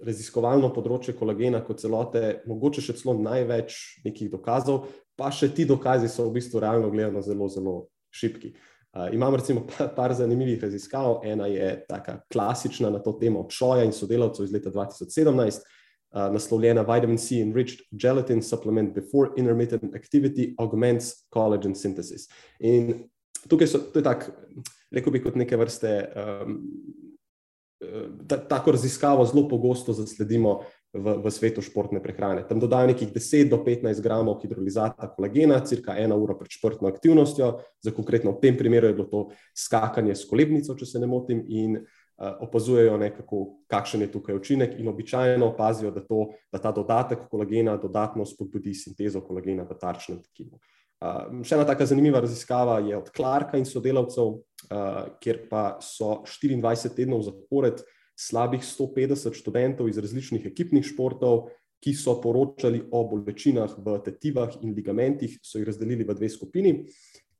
raziskovalno področje kolagena kot celote, mogoče še celo največ nekih dokazov, pa še ti dokazi so v bistvu realno gledano zelo, zelo šipki. Uh, imam recimo par zanimivih raziskav. Ena je taka klasična na to temo Čoja in sodelavcev iz leta 2017, uh, naslovljena Vitamin C Enriched Gelatin Supplement Before Intermittent Activity Augments Collagen Synthesis. In tukaj so, to je tako, rekel bi, kot neke vrste um, ta, tako raziskavo zelo pogosto zasledimo v, v svetu športne prehrane. Tam dodajo nekih 10 do 15 gramov hidrolizata kolagena, cirka ena ura pred športno aktivnostjo. Za konkretno v tem primeru je bilo to skakanje s kolebnico, če se ne motim, in uh, opazujejo, nekako, kakšen je tukaj učinek, in običajno opazijo, da, to, da ta dodatek kolagena dodatno spodbudi sintezo kolagena v tarčnem tkivu. Uh, še ena taka zanimiva raziskava je od Clarka in sodelavcev, uh, kjer pa so 24 tednov zapored slabih 150 študentov iz različnih ekipnih športov, ki so poročali o bolečinah v tetivah in ligamentih, so jih razdelili v dve skupini.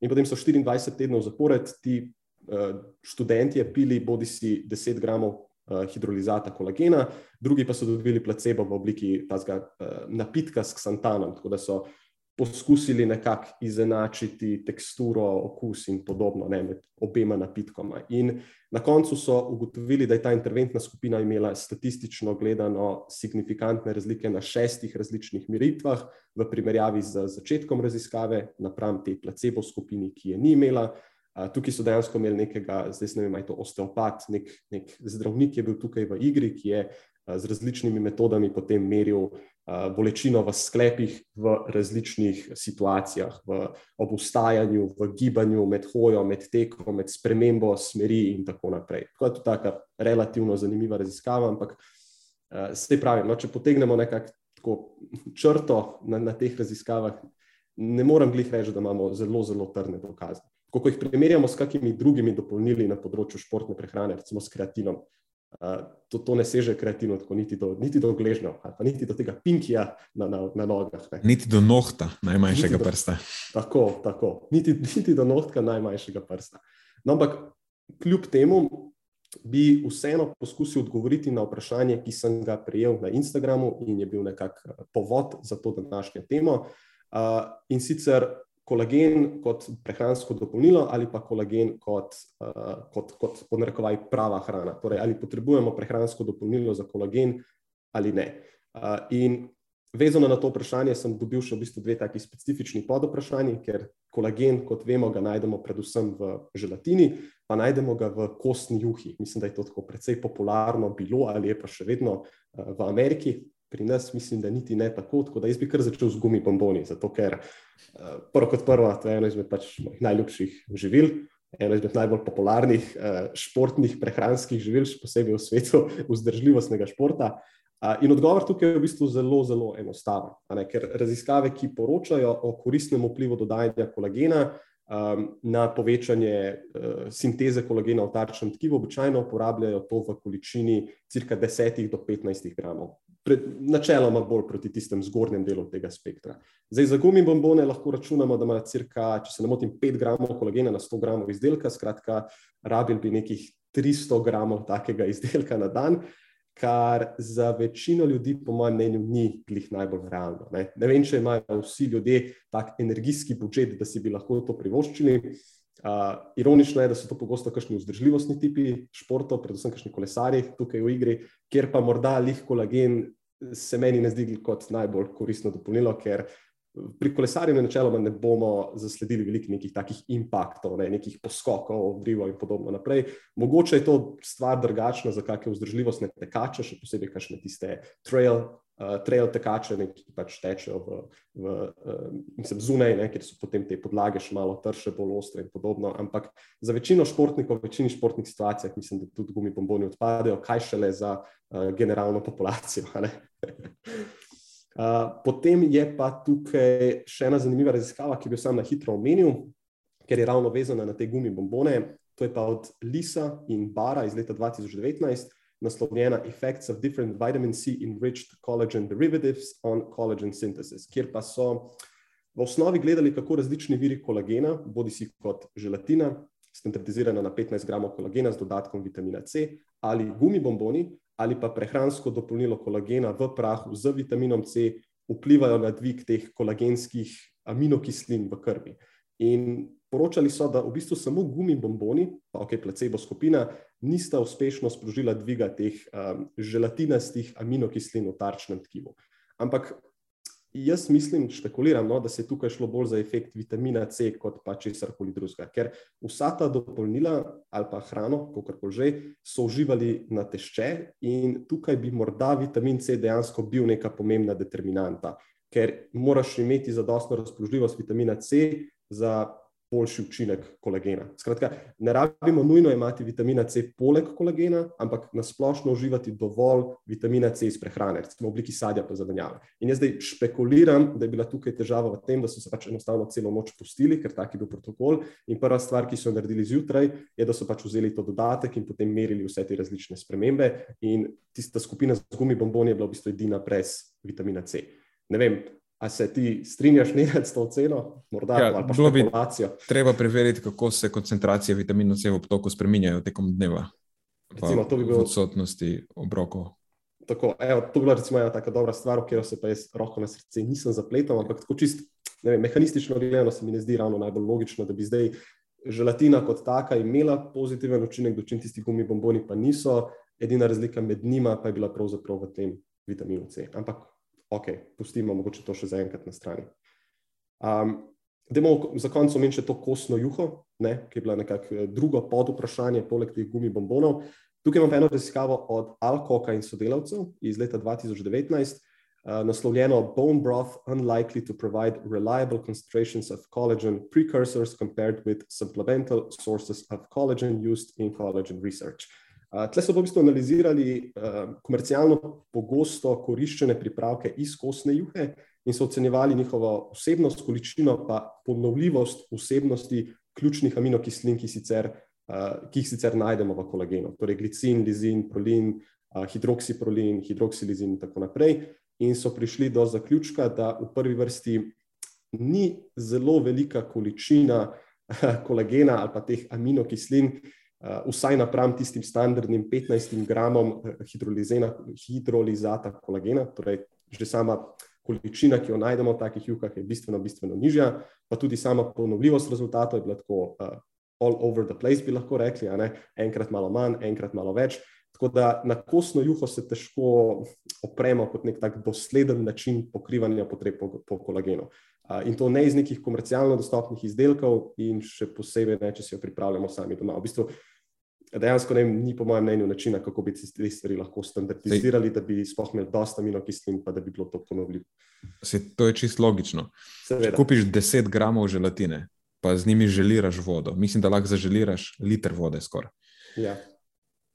In potem so 24 tednov zapored ti študenti pili bodi si 10 gramov hidrolizata kolagena, drugi pa so dobili placebo v obliki tazga, napitka s ksantanom, tako da so poskusili nekako izenačiti teksturo, okus in podobno ne, med obema napitkoma. In na koncu so ugotovili, da je ta interventna skupina imela statistično gledano signifikantne razlike na šestih različnih meritvah, v primerjavi z začetkom raziskave, napram tej placebo skupini, ki je ni imela. Tukaj so dejansko imeli nekega, zdaj ne vem, je to osteopat, nek, nek zdravnik je bil tukaj v igri, ki je z različnimi metodami potem meril bolečino v sklepih v različnih situacijah, v obustajanju, v gibanju, med hojo, med tekom, med spremembo smeri in tako naprej. Tako je to taka relativno zanimiva raziskava, ampak se pravi, no, če potegnemo nekako črto na, na teh raziskavah, ne morem glih reči, da imamo zelo, zelo trdne dokaze. Ko jih primerjamo s kakimi drugimi dopolnili na področju športne prehrane, recimo s kreatinom, to, to ne seže kreativno, tako niti do, niti do gležnja, pa niti do tega pinkija na, na, na nogah. Ne. Niti do nohta, najmanjšega do, prsta. Tako, tako. Niti, niti do nohta, najmanjšega prsta. No, ampak kljub temu bi vseeno poskusil odgovoriti na vprašanje, ki sem ga prejel na Instagramu in je bil nekako povod za to današnjo temo. Uh, in sicer kolagen kot prehransko dopolnilo ali pa kolagen kot, uh, kot, kot podnarekovaj prava hrana. Torej, ali potrebujemo prehransko dopolnilo za kolagen ali ne. Uh, in vezano na to vprašanje sem dobil še v bistvu dve taki specifični podoprašanji, ker kolagen, kot vemo, ga najdemo predvsem v želatini, pa najdemo ga v kostni juhi. Mislim, da je to tako precej popularno bilo ali je pa še vedno uh, v Ameriki, pri nas mislim, da niti ne tako, tako da jaz bi kar začel z gumi bomboni, zato ker uh, prvo kot prvo, to je eno izmed pač najljubših živil, eno izmed najbolj popularnih uh, športnih prehranskih živil, še posebej v svetu vzdržljivostnega športa. Uh, in odgovor tukaj je v bistvu zelo, zelo enostaven, ker raziskave, ki poročajo o koristnem vplivu dodajanja kolagena, um, na povečanje uh, sinteze kolagena v tarčnem tkivu, običajno uporabljajo to v količini cirka 10 do 15 gramov pred, načeloma bolj proti tistem zgornjem delu tega spektra. Zdaj, za gumi bombone lahko računamo, da ima cirka, če se ne motim, 5 gramov kolagena na 100 gramov izdelka, skratka, rabil bi nekih 300 gramov takega izdelka na dan, kar za večino ljudi, po mojem mnenju, ni glih najbolj realno. Ne, ne vem, če imajo vsi ljudje tak energijski budžet, da si bi lahko to privoščili. Uh, ironično je, da so to pogosto kakšni vzdržljivostni tipi športov, predvsem kakšni kolesari tukaj v igri, kjer pa morda lih kolagen se meni ne zdi kot najbolj koristno dopolnilo, ker pri kolesarjenju načeloma ne bomo zasledili veliko nekih takih impaktov, ne, nekih poskokov, drivo in podobno naprej. Mogoče je to stvar drugačna za kakšne vzdržljivostne tekače, še posebej kakšne tiste trail uh, trail tekače, ne, ki pač tečejo v, v, uh, mislim, zunaj, ne, ker so potem te podlage še malo trše, bolj ostre in podobno. Ampak za večino športnikov, v večini športnih situacijah, mislim, da tudi gumi bomboni odpadejo, kaj šele za uh, generalno populacijo. Uh, potem je pa tukaj še ena zanimiva raziskava, ki bi jo sam na hitro omenil, ker je ravno vezana na te gumi bombone. To je pa od Lisa in Bara iz leta 2019 naslovljena Effects of Different Vitamin C Enriched Collagen Derivatives on Collagen Synthesis, kjer pa so v osnovi gledali, kako različni viri kolagena, bodi si kot želatina, standardizirana na 15 gramov kolagena z dodatkom vitamina C, ali gumi bomboni, ali pa prehransko dopolnilo kolagena v prahu z vitaminom C, vplivajo na dvig teh kolagenskih aminokislin v krvi. In poročali so, da v bistvu samo gumi bomboni, pa ok, placebo skupina, nista uspešno sprožila dviga teh um, želatinastih aminokislin v tarčnem tkivu. Ampak jaz mislim, špekuliram, no, da se je tukaj šlo bolj za efekt vitamina C, kot pa česar koli drugega. Ker vsa ta dopolnila ali pa hrano, kako koli že, so uživali na tešče in tukaj bi morda vitamin C dejansko bil neka pomembna determinanta, ker moraš imeti zadostno razpoložljivost vitamina C za boljši učinek kolagena. Skratka, ne rabimo nujno imeti vitamina C poleg kolagena, ampak nasplošno uživati dovolj vitamina C iz prehrane, recimo v obliki sadja pa zadanjave. In jaz zdaj špekuliram, da je bila tukaj težava v tem, da so se pač enostavno celo noč pustili, ker tak je bil protokol. In prva stvar, ki so jo naredili zjutraj, je, da so pač vzeli to dodatek in potem merili vse te različne spremembe. In tista skupina z gumi bomboni je bila v bistvu edina brez vitamina C. Ne vem, A se ti strinjaš nekaj s to oceno, morda Ja, ali pa bilo bi- špekulacijo? Treba preveriti, kako se koncentracije vitamina C v obtoku spreminjajo tekom dneva. Recimo, to bi v bil- odsotnosti obrokov. Tako, evo, to je bila recimo ena tako dobra stvar, v katero se pa jaz roko na srce nisem zapletel, ampak tako čist, ne vem, mehanistično gledano se mi ne zdi ravno najbolj logično, da bi zdaj želatina kot taka imela pozitiven učinek, dočim tisti gumi bomboni pa niso. Edina razlika med njima pa je bila pravzaprav v tem vitaminu C. Ampak, ok, pustimo mogoče to še zaenkrat na strani. Um, Demo za konec omeniti še to kostno juho, ne, ki je bila nekako eh, drugo pod vprašanje, poleg teh gumi bombonov. Tukaj imam eno raziskavo od Alcoka in sodelavcev iz leta 2019, uh, naslovljeno Bone Broth Unlikely to Provide Reliable Concentrations of Collagen Precursors Compared with Supplemental Sources of Collagen Used in Collagen Research. Uh, Tle so v bistvu analizirali komercialno pogosto koriščene pripravke iz kostne juhe in so ocenjevali njihovo vsebnost, količino pa ponovljivost vsebnosti ključnih aminokislin, ki sicer ki jih sicer najdemo v kolagenu, torej glicin, lizin, prolin, hidroksiprolin, hidroksilizin in tako naprej. In so prišli do zaključka, da v prvi vrsti ni zelo velika količina kolagena ali pa teh aminokislin, vsaj napram tistim standardnim 15 gramom hidrolizena, hidrolizata kolagena, torej že sama količina, ki jo najdemo v takih juhah, je bistveno, bistveno nižja, pa tudi sama ponovljivost rezultatov je bila tako uh, all over the place, bi lahko rekli, enkrat malo manj, enkrat malo več. Tako da na kostno juho se težko opremo kot nek tak dosleden način pokrivanja potreb po, po kolagenu. Uh, in to ne iz nekih komercialno dostopnih izdelkov, in še posebej ne, če si jo pripravljamo sami doma. V bistvu, dejansko ne, ni, po mojem mnenju, načina, kako bi te stvari lahko standardizirali, da bi sploh imeli dosta aminokislin, pa da bi bilo to ponovljivo. Se, to je čisto logično. Če Seveda. kupiš 10 gramov želatine, pa z njimi želiraš vodo, mislim, da lahko zaželiraš liter vode skoraj. Ja.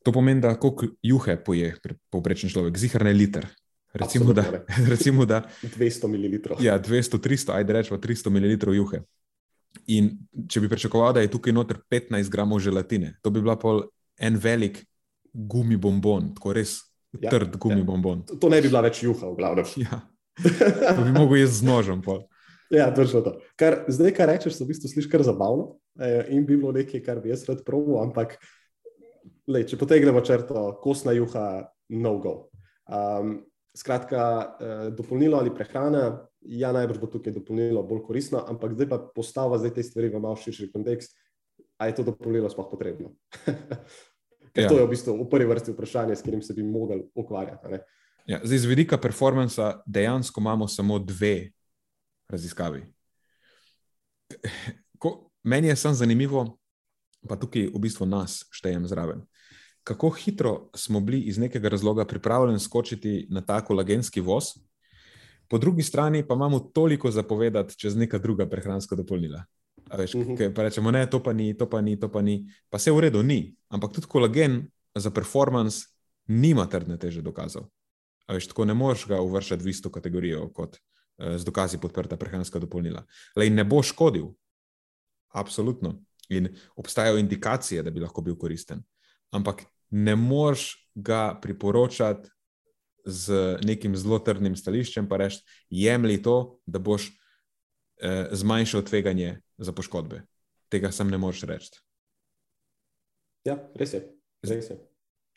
To pomeni, da koliko juhe poje povprečen človek, zihar ne liter. Recimo, da, Absolutno recimo, da 200 ml. ja, 200, 300, ajde rečemo 300 ml juhe. In če bi pričakoval, da je tukaj noter 15 gramov želatine, to bi bila pol en velik gumi bombon, tako res Ja, trd gumi ja. bombon. To, ne bi bila več juha, v glavnem. Ja. To bi mogel jaz z nožem. Pol. Ja, točno to. Kar, zdaj, kar rečeš, se v bistvu sliši kar zabavno eh, in bi bilo nekaj, kar bi jaz rad proval, ampak lej, če potegnemo črto, kostna juha, no go. Um, skratka, eh, dopolnilo ali prehrana, ja, najbrž bo tukaj dopolnilo bolj koristno, ampak zdaj pa postava zdaj te stvari v malo širši kontekst, a je to dopolnilo sploh potrebno. Ker Ja. to je v bistvu v prvi vrsti vprašanje, s katerim se bi mogli ukvarjati. Ja, zdaj, z vidika performansa dejansko imamo samo dve raziskavi. Ko, meni je samo zanimivo, pa tukaj v bistvu nas štejem zraven. Kako hitro smo bili iz nekega razloga pripravljeni skočiti na ta kolagenski voz, po drugi strani pa imamo toliko zapovedati čez neka druga prehranska dopolnila. A Veš, Mhm. uh -huh. Pa rečemo, ne, to pa ni, to pa ni, to pa ni. Pa se v redu ni. Ampak tudi kolagen za performance nima trdne teže dokazov. A veš, tako ne moreš ga uvrščati v isto kategorijo kot eh, z dokazi podprta prehranska dopolnila. Lej, ne bo škodil, absolutno. In obstajajo indikacije, da bi lahko bil koristen. Ampak ne moreš ga priporočati z nekim zelo trdnim stališčem, pa reči, jemlji to, da boš eh, zmanjšal tveganje za poškodbe. Tega sem ne moreš reči. Ja, res je. Res je.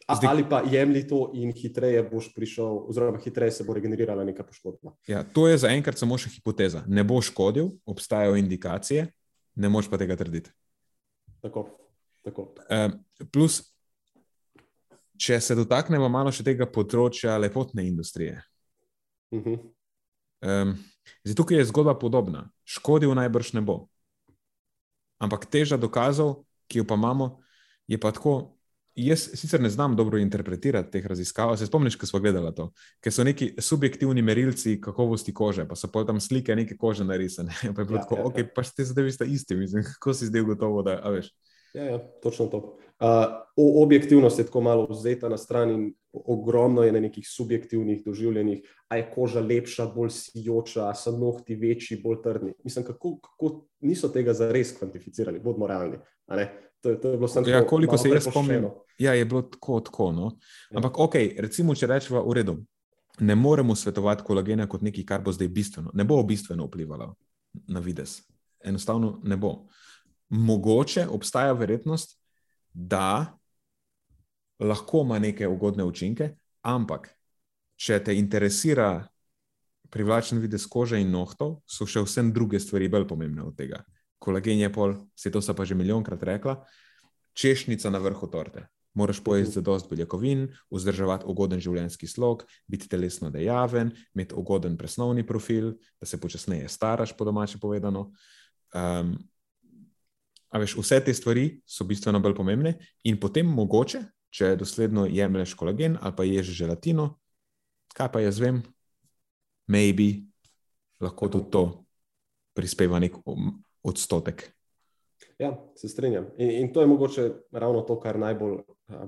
A, Zdaj- ali pa jemlji to in hitreje boš prišel, oziroma hitreje se bo regenerirala neka poškodba. Ja, to je zaenkrat samo še hipoteza. Ne bo škodil, obstajajo indikacije, ne moš pa tega trditi. Tako, tako. Um, plus, če se dotaknemo malo še tega področja lepotne industrije. Uh -huh. Um, zdaj, tukaj je zgodba podobna. Škodil najbrž ne bo. Ampak teža dokazov, ki jo pa imamo, je pa tako. Jaz sicer ne znam dobro interpretirati teh raziskav. Se spomniš, ko smo gledali to, ker so neki subjektivni merilci kakovosti kože, pa so pa tam slike neke kože narisane. Pa je bilo Ja, tako, ja, ok, ja. pa te zadeve sta isti, mislim, kako si zdaj gotovo, da a veš. Ja, ja, točno to. Uh, objektivnost je tako malo vzeta na stran in ogromno je na nekih subjektivnih doživljenjih, a je koža lepša, bolj sijoča, a so nohti večji, bolj trdni. Mislim, kako, kako niso tega zares kvantificirali, bodimo realni. To, je- to je bilo samo Ja, koliko se jaz spomnim, ja, je bilo tako, tako. No. Ja. Ampak, ok, recimo, če rečemo v redu. ne moremo svetovati kolagena kot nekaj, kar bo zdaj bistveno. Ne bo bistveno vplivalo na vides. Enostavno ne bo. Mogoče obstaja verjetnost, da lahko ima neke ugodne učinke, ampak če te interesira privlačen videz kože in nohtov, so še vse druge stvari bolj pomembne od tega. Kolagen je pol, se to pa že milijonkrat rekla, češnjica na vrhu torte. Moraš pojesti za dost beljakovin, vzdrževati ugoden življenjski slog, biti telesno dejaven, imeti ugoden presnovni profil, da se počasneje staraš, po domače povedano. Um, a veš, vse te stvari so bistveno bolj pomembne, in potem mogoče, če dosledno jemliš kolagen ali pa ješ želatino, kaj pa jaz vem, maybe lahko tudi to prispeva nek odstotek. Ja, se strinjam. In, in to je mogoče ravno to, kar najbolj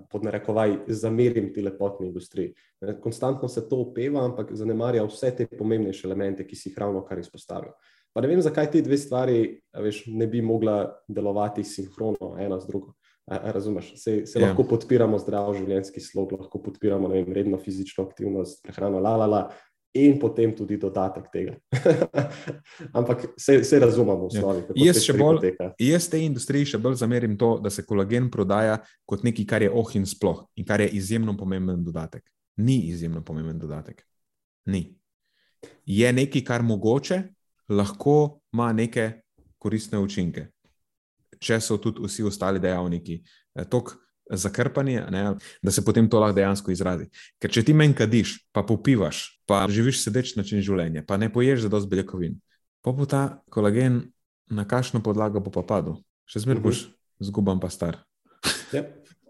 pod narekovaj zamerim ti lepotni industriji. Konstantno se to upeva, ampak zanemarja vse te pomembnejše elemente, ki si jih ravno kar izpostavil. Pa ne vem, zakaj ti dve stvari veš, ne bi mogla delovati sinhrono, ena z drugo. Razumeš, se, se ja. lahko podpiramo zdrav življenjski slog, lahko podpiramo vem, redno fizično aktivnost, prehrano, la, la, la, in potem tudi dodatek tega. Ampak vse razumemo v osnovi. Ja. Jaz, bolj, jaz te industriji še bolj zamerim to, da se kolagen prodaja kot nekaj, kar je oh in sploh in kar je izjemno pomemben dodatek. Ni izjemno pomemben dodatek. Ni. Je nekaj, kar mogoče lahko ima neke koristne učinke, če so tudi vsi ostali dejavniki. Eh, tok, zakrpani, ne, da se potem to lahko dejansko izrazi. Ker če ti menj kadiš, pa popivaš, pa živiš sedeč način življenja, pa ne poješ za dosti beljakovin, pa bo ta kolagen na kakšno podlago bo pa padel. Še zmeraj boš zguban, pa star. Ja,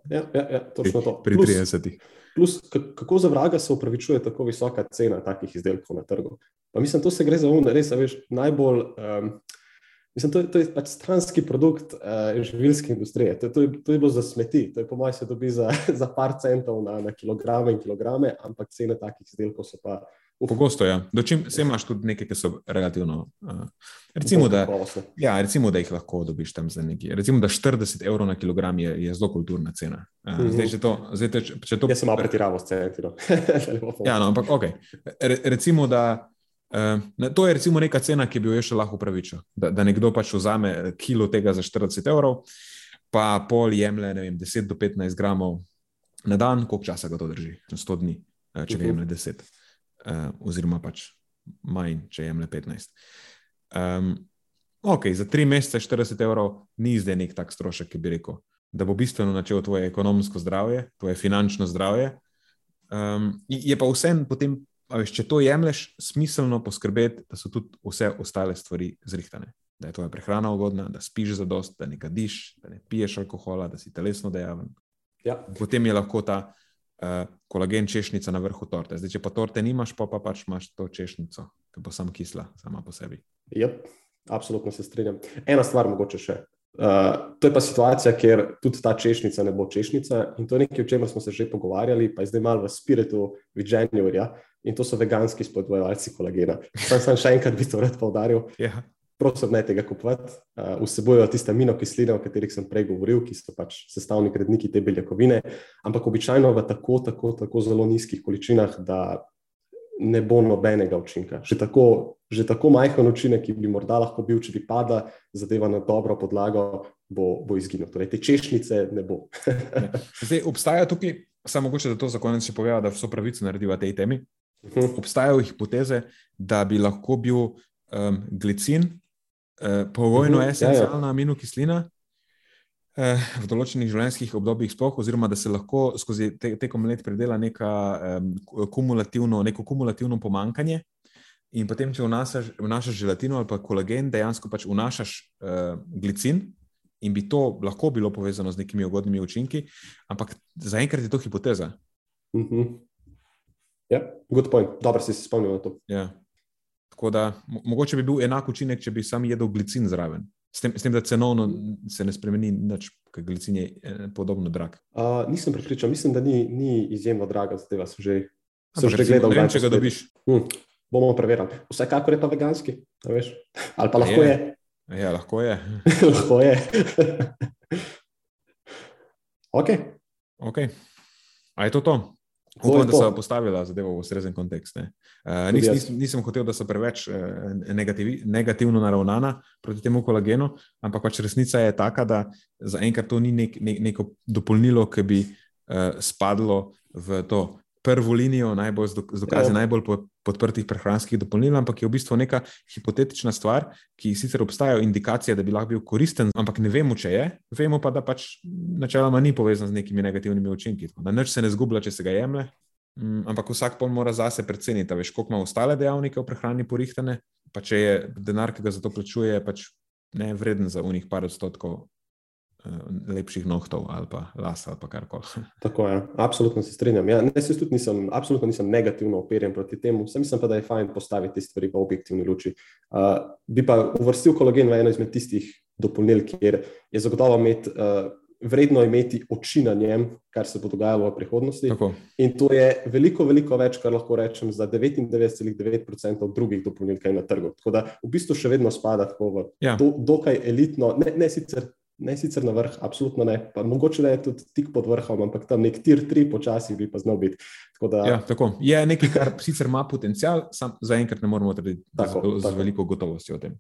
ja, ja, ja točno to. Pri 30. Plus, kako za vraga se upravičuje tako visoka cena takih izdelkov na trgu? Pa mislim, to se gre za un, res, veš, najbolj. Um, Mislim, to, je, to je pač stranski produkt uh, živilske industrije. To, to, je, to je bilo za smeti, to je po mojem se dobi za, za par centov na, na kilograme in kilograme, ampak cene takih izdelkov so pa. Pogosto je. Ja. Dočim se imaš tudi nekaj, ki so relativno. Uh, recimo, da, ja, recimo, da jih lahko dobiš tam za nekaj. Recimo, da 40 evrov na kilogram je, je zelo kulturna cena. Uh, mm -hmm. zdaj, če to, zdaj, če, če to, Jaz sem malo pretiraval s ceno. ja, no, ampak ok. Re, recimo, da. Uh, to je recimo neka cena, ki bi jo še lahko upravičil. Da, da nekdo pač vzame kilo tega za 40 evrov, pa pol jemlje vem, 10 do 15 gramov na dan, koliko časa ga to drži? 100 dni, če ga jemlje 10, uh, eh, oziroma pač manj, če jemlje 15. Um, ok, za 3 mesece 40 evrov ni zdaj nek tak strošek, ki bi rekel, da bo bistveno načel tvoje ekonomsko zdravje, tvoje finančno zdravje. Um, je pa vsem potem veš, če to jemliš, smiselno poskrbeti, da so tudi vse ostale stvari zrihtane. Da je tvoja prehrana ugodna, da spiš za dost, da ne kadiš, da ne piješ alkohola, da si telesno dejaven. Ja. Potem je lahko ta uh, kolagen češnjica na vrhu torte. Zdaj, če pa torte nimaš, pa, pa pač imaš to češnjico, ki bo samo kisla, sama po sebi. Ja, absolutno se strinjam. Ena stvar mogoče še. Uh, to je pa situacija, kjer tudi ta češnjica ne bo češnjica, in to je nekaj, o čemer smo se že pogovarjali, pa je zdaj malo v spiritu Vigenjurja, in to so veganski spodbujevalci kolagena. Sam, sam še enkrat bi to rad poudaril. Yeah. Prosim, ne tega kupovati. Uh, vsebujejo tiste aminokisline, o katerih sem prej govoril, ki so pač sestavni gradniki te beljakovine, ampak običajno v tako, tako, tako zelo nizkih količinah, da ne bo nobenega učinka. Že tako, že tako majhen učinek, ki bi morda lahko bil, če bi pada zadeva na dobro podlago, bo, bo izginil. Torej, te češnjice ne bo. Zdaj, obstaja tukaj, samo mogoče, da to za konec še povem, da so pravice naredili v tej temi. Mhm. Obstajajo hipoteze, da bi lahko bil um, glicin, povojno uh -huh, esencialna ja, ja. aminokislina uh, v določenih življenjskih obdobjih, sploh, oziroma da se lahko skozi te, tekom let predela neka, um, kumulativno, neko kumulativno pomankanje. In potem, če vnašaš, vnašaš želatino ali pa kolagen, dejansko pač vnašaš uh, glicin. In bi to lahko bilo povezano z nekimi ugodnimi učinki, ampak zaenkrat je to hipoteza. Mhm. -huh. Ja, good point. Dobro si se spomnil na to. Ja. Tako da mogoče bi bil enak učinek, če bi sam jedel glicin zraven. S tem, s tem da cenovno se ne spremeni, nič, ker glicin je eh, podobno drag. Uh, nisem pripričan, mislim, da ni, ni izjemno draga, zdaj vas že, sem že gledal. Vem, če ga dobiš. Hm, bomo preverili. Vsekakor je pa veganski, veš? ali pa lahko je. je. Ja, lahko je. lahko je. ok. Ok. A je to to? Upam, da so postavili zadevo v ustrezen kontekst. Uh, nis, nis, nisem hotel, da so preveč uh, negativi, negativno naravnana proti temu kolagenu, ampak pač resnica je taka, da zaenkrat to ni nek, nek, neko dopolnilo, ki bi uh, spadlo v to prvo linijo najbolj z dokazi ja. najbolj podprtih prehranskih dopolnil, ampak je v bistvu neka hipotetična stvar, ki sicer obstajajo indikacije, da bi lahko bil koristen, ampak ne vemo, če je. Vemo pa, da pač načeloma ni povezan z nekimi negativnimi učinki. Da nič se ne zgublja, če se ga jemlje. Mm, ampak vsak pol mora zase preceniti, veš, koliko ima ostale dejavnike v prehrani porihtane, pa če je denar, ki ga za to plačuje, pač ne vreden za unih par odstotkov lepših nohtov ali pa las ali karkoli. Tako je, absolutno se strinjam. Ja, ne, se tudi nisem, absolutno nisem negativno operjen proti temu, sem mislim pa, da je fajn postaviti stvari v objektivni luči. Uh, bi pa uvrstil kolagen v eno izmed tistih dopolnil, kjer je zagotovo imeti. Uh, Vredno imeti oči na njem, kar se bo dogajalo v prihodnosti. Tako. In to je veliko, veliko več, kar lahko rečem, za 99,9% drugih dopolnil, kaj na trgu. Tako da v bistvu še vedno spada tako v ja. do, dokaj elitno, ne, ne sicer ne sicer na vrh, absolutno ne, pa mogoče da je tudi tik pod vrhom, ampak tam nek tir tri počasi bi pa znal biti. Tako da... ja, tako. Je nekaj, kar sicer ima potencial, sam zaenkrat ne moremo trditi z veliko gotovostjo o tem.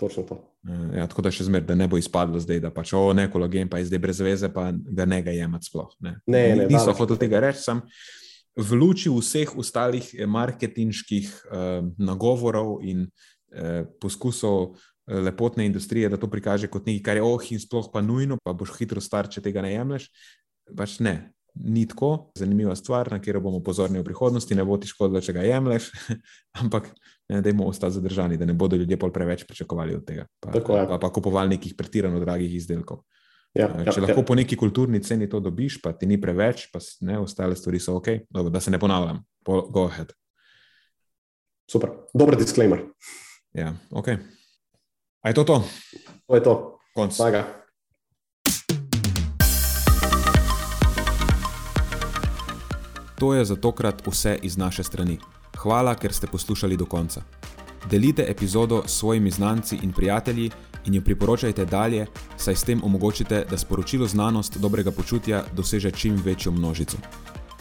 Točno to. Eh, ja, tako da še zmeraj, da ne bo izpadlo zdaj, da pač o neko logen, pa je zdaj brez veze, pa ga ne ga jemati sploh. Ne, ne, ne Niso hoteli tega reči, sem v luči vseh ostalih marketinških uh, nagovorov in uh, poskusov lepotne industrije, da to prikaže kot nekaj, kar je oh in sploh pa nujno, pa boš hitro star, če tega ne jemliš. Pač ne, ni tako. Zanimiva stvar, na katero bomo pozorni v prihodnosti, ne bo ti škodilo, če ga jemliš, ampak ne, da bomo ostali zadržani, da ne bodo ljudje pol preveč pričakovali od tega. Pa, pa, pa kupovali nekih pretirano dragih izdelkov. Ja, če ja, lahko ja. po neki kulturni ceni to dobiš, pa ti ni preveč, pa ne, ostale stvari so ok, Dobro, da se ne ponavljam. Go ahead. Super, dober disclaimer. Ja, ok. A je to to? To je to. Konc. Saga. To je za tokrat vse iz naše strani. Hvala, ker ste poslušali do konca. Delite epizodo s svojimi znanci in prijatelji in jo priporočajte dalje, saj s tem omogočite, da sporočilo znanost dobrega počutja doseže čim večjo množico.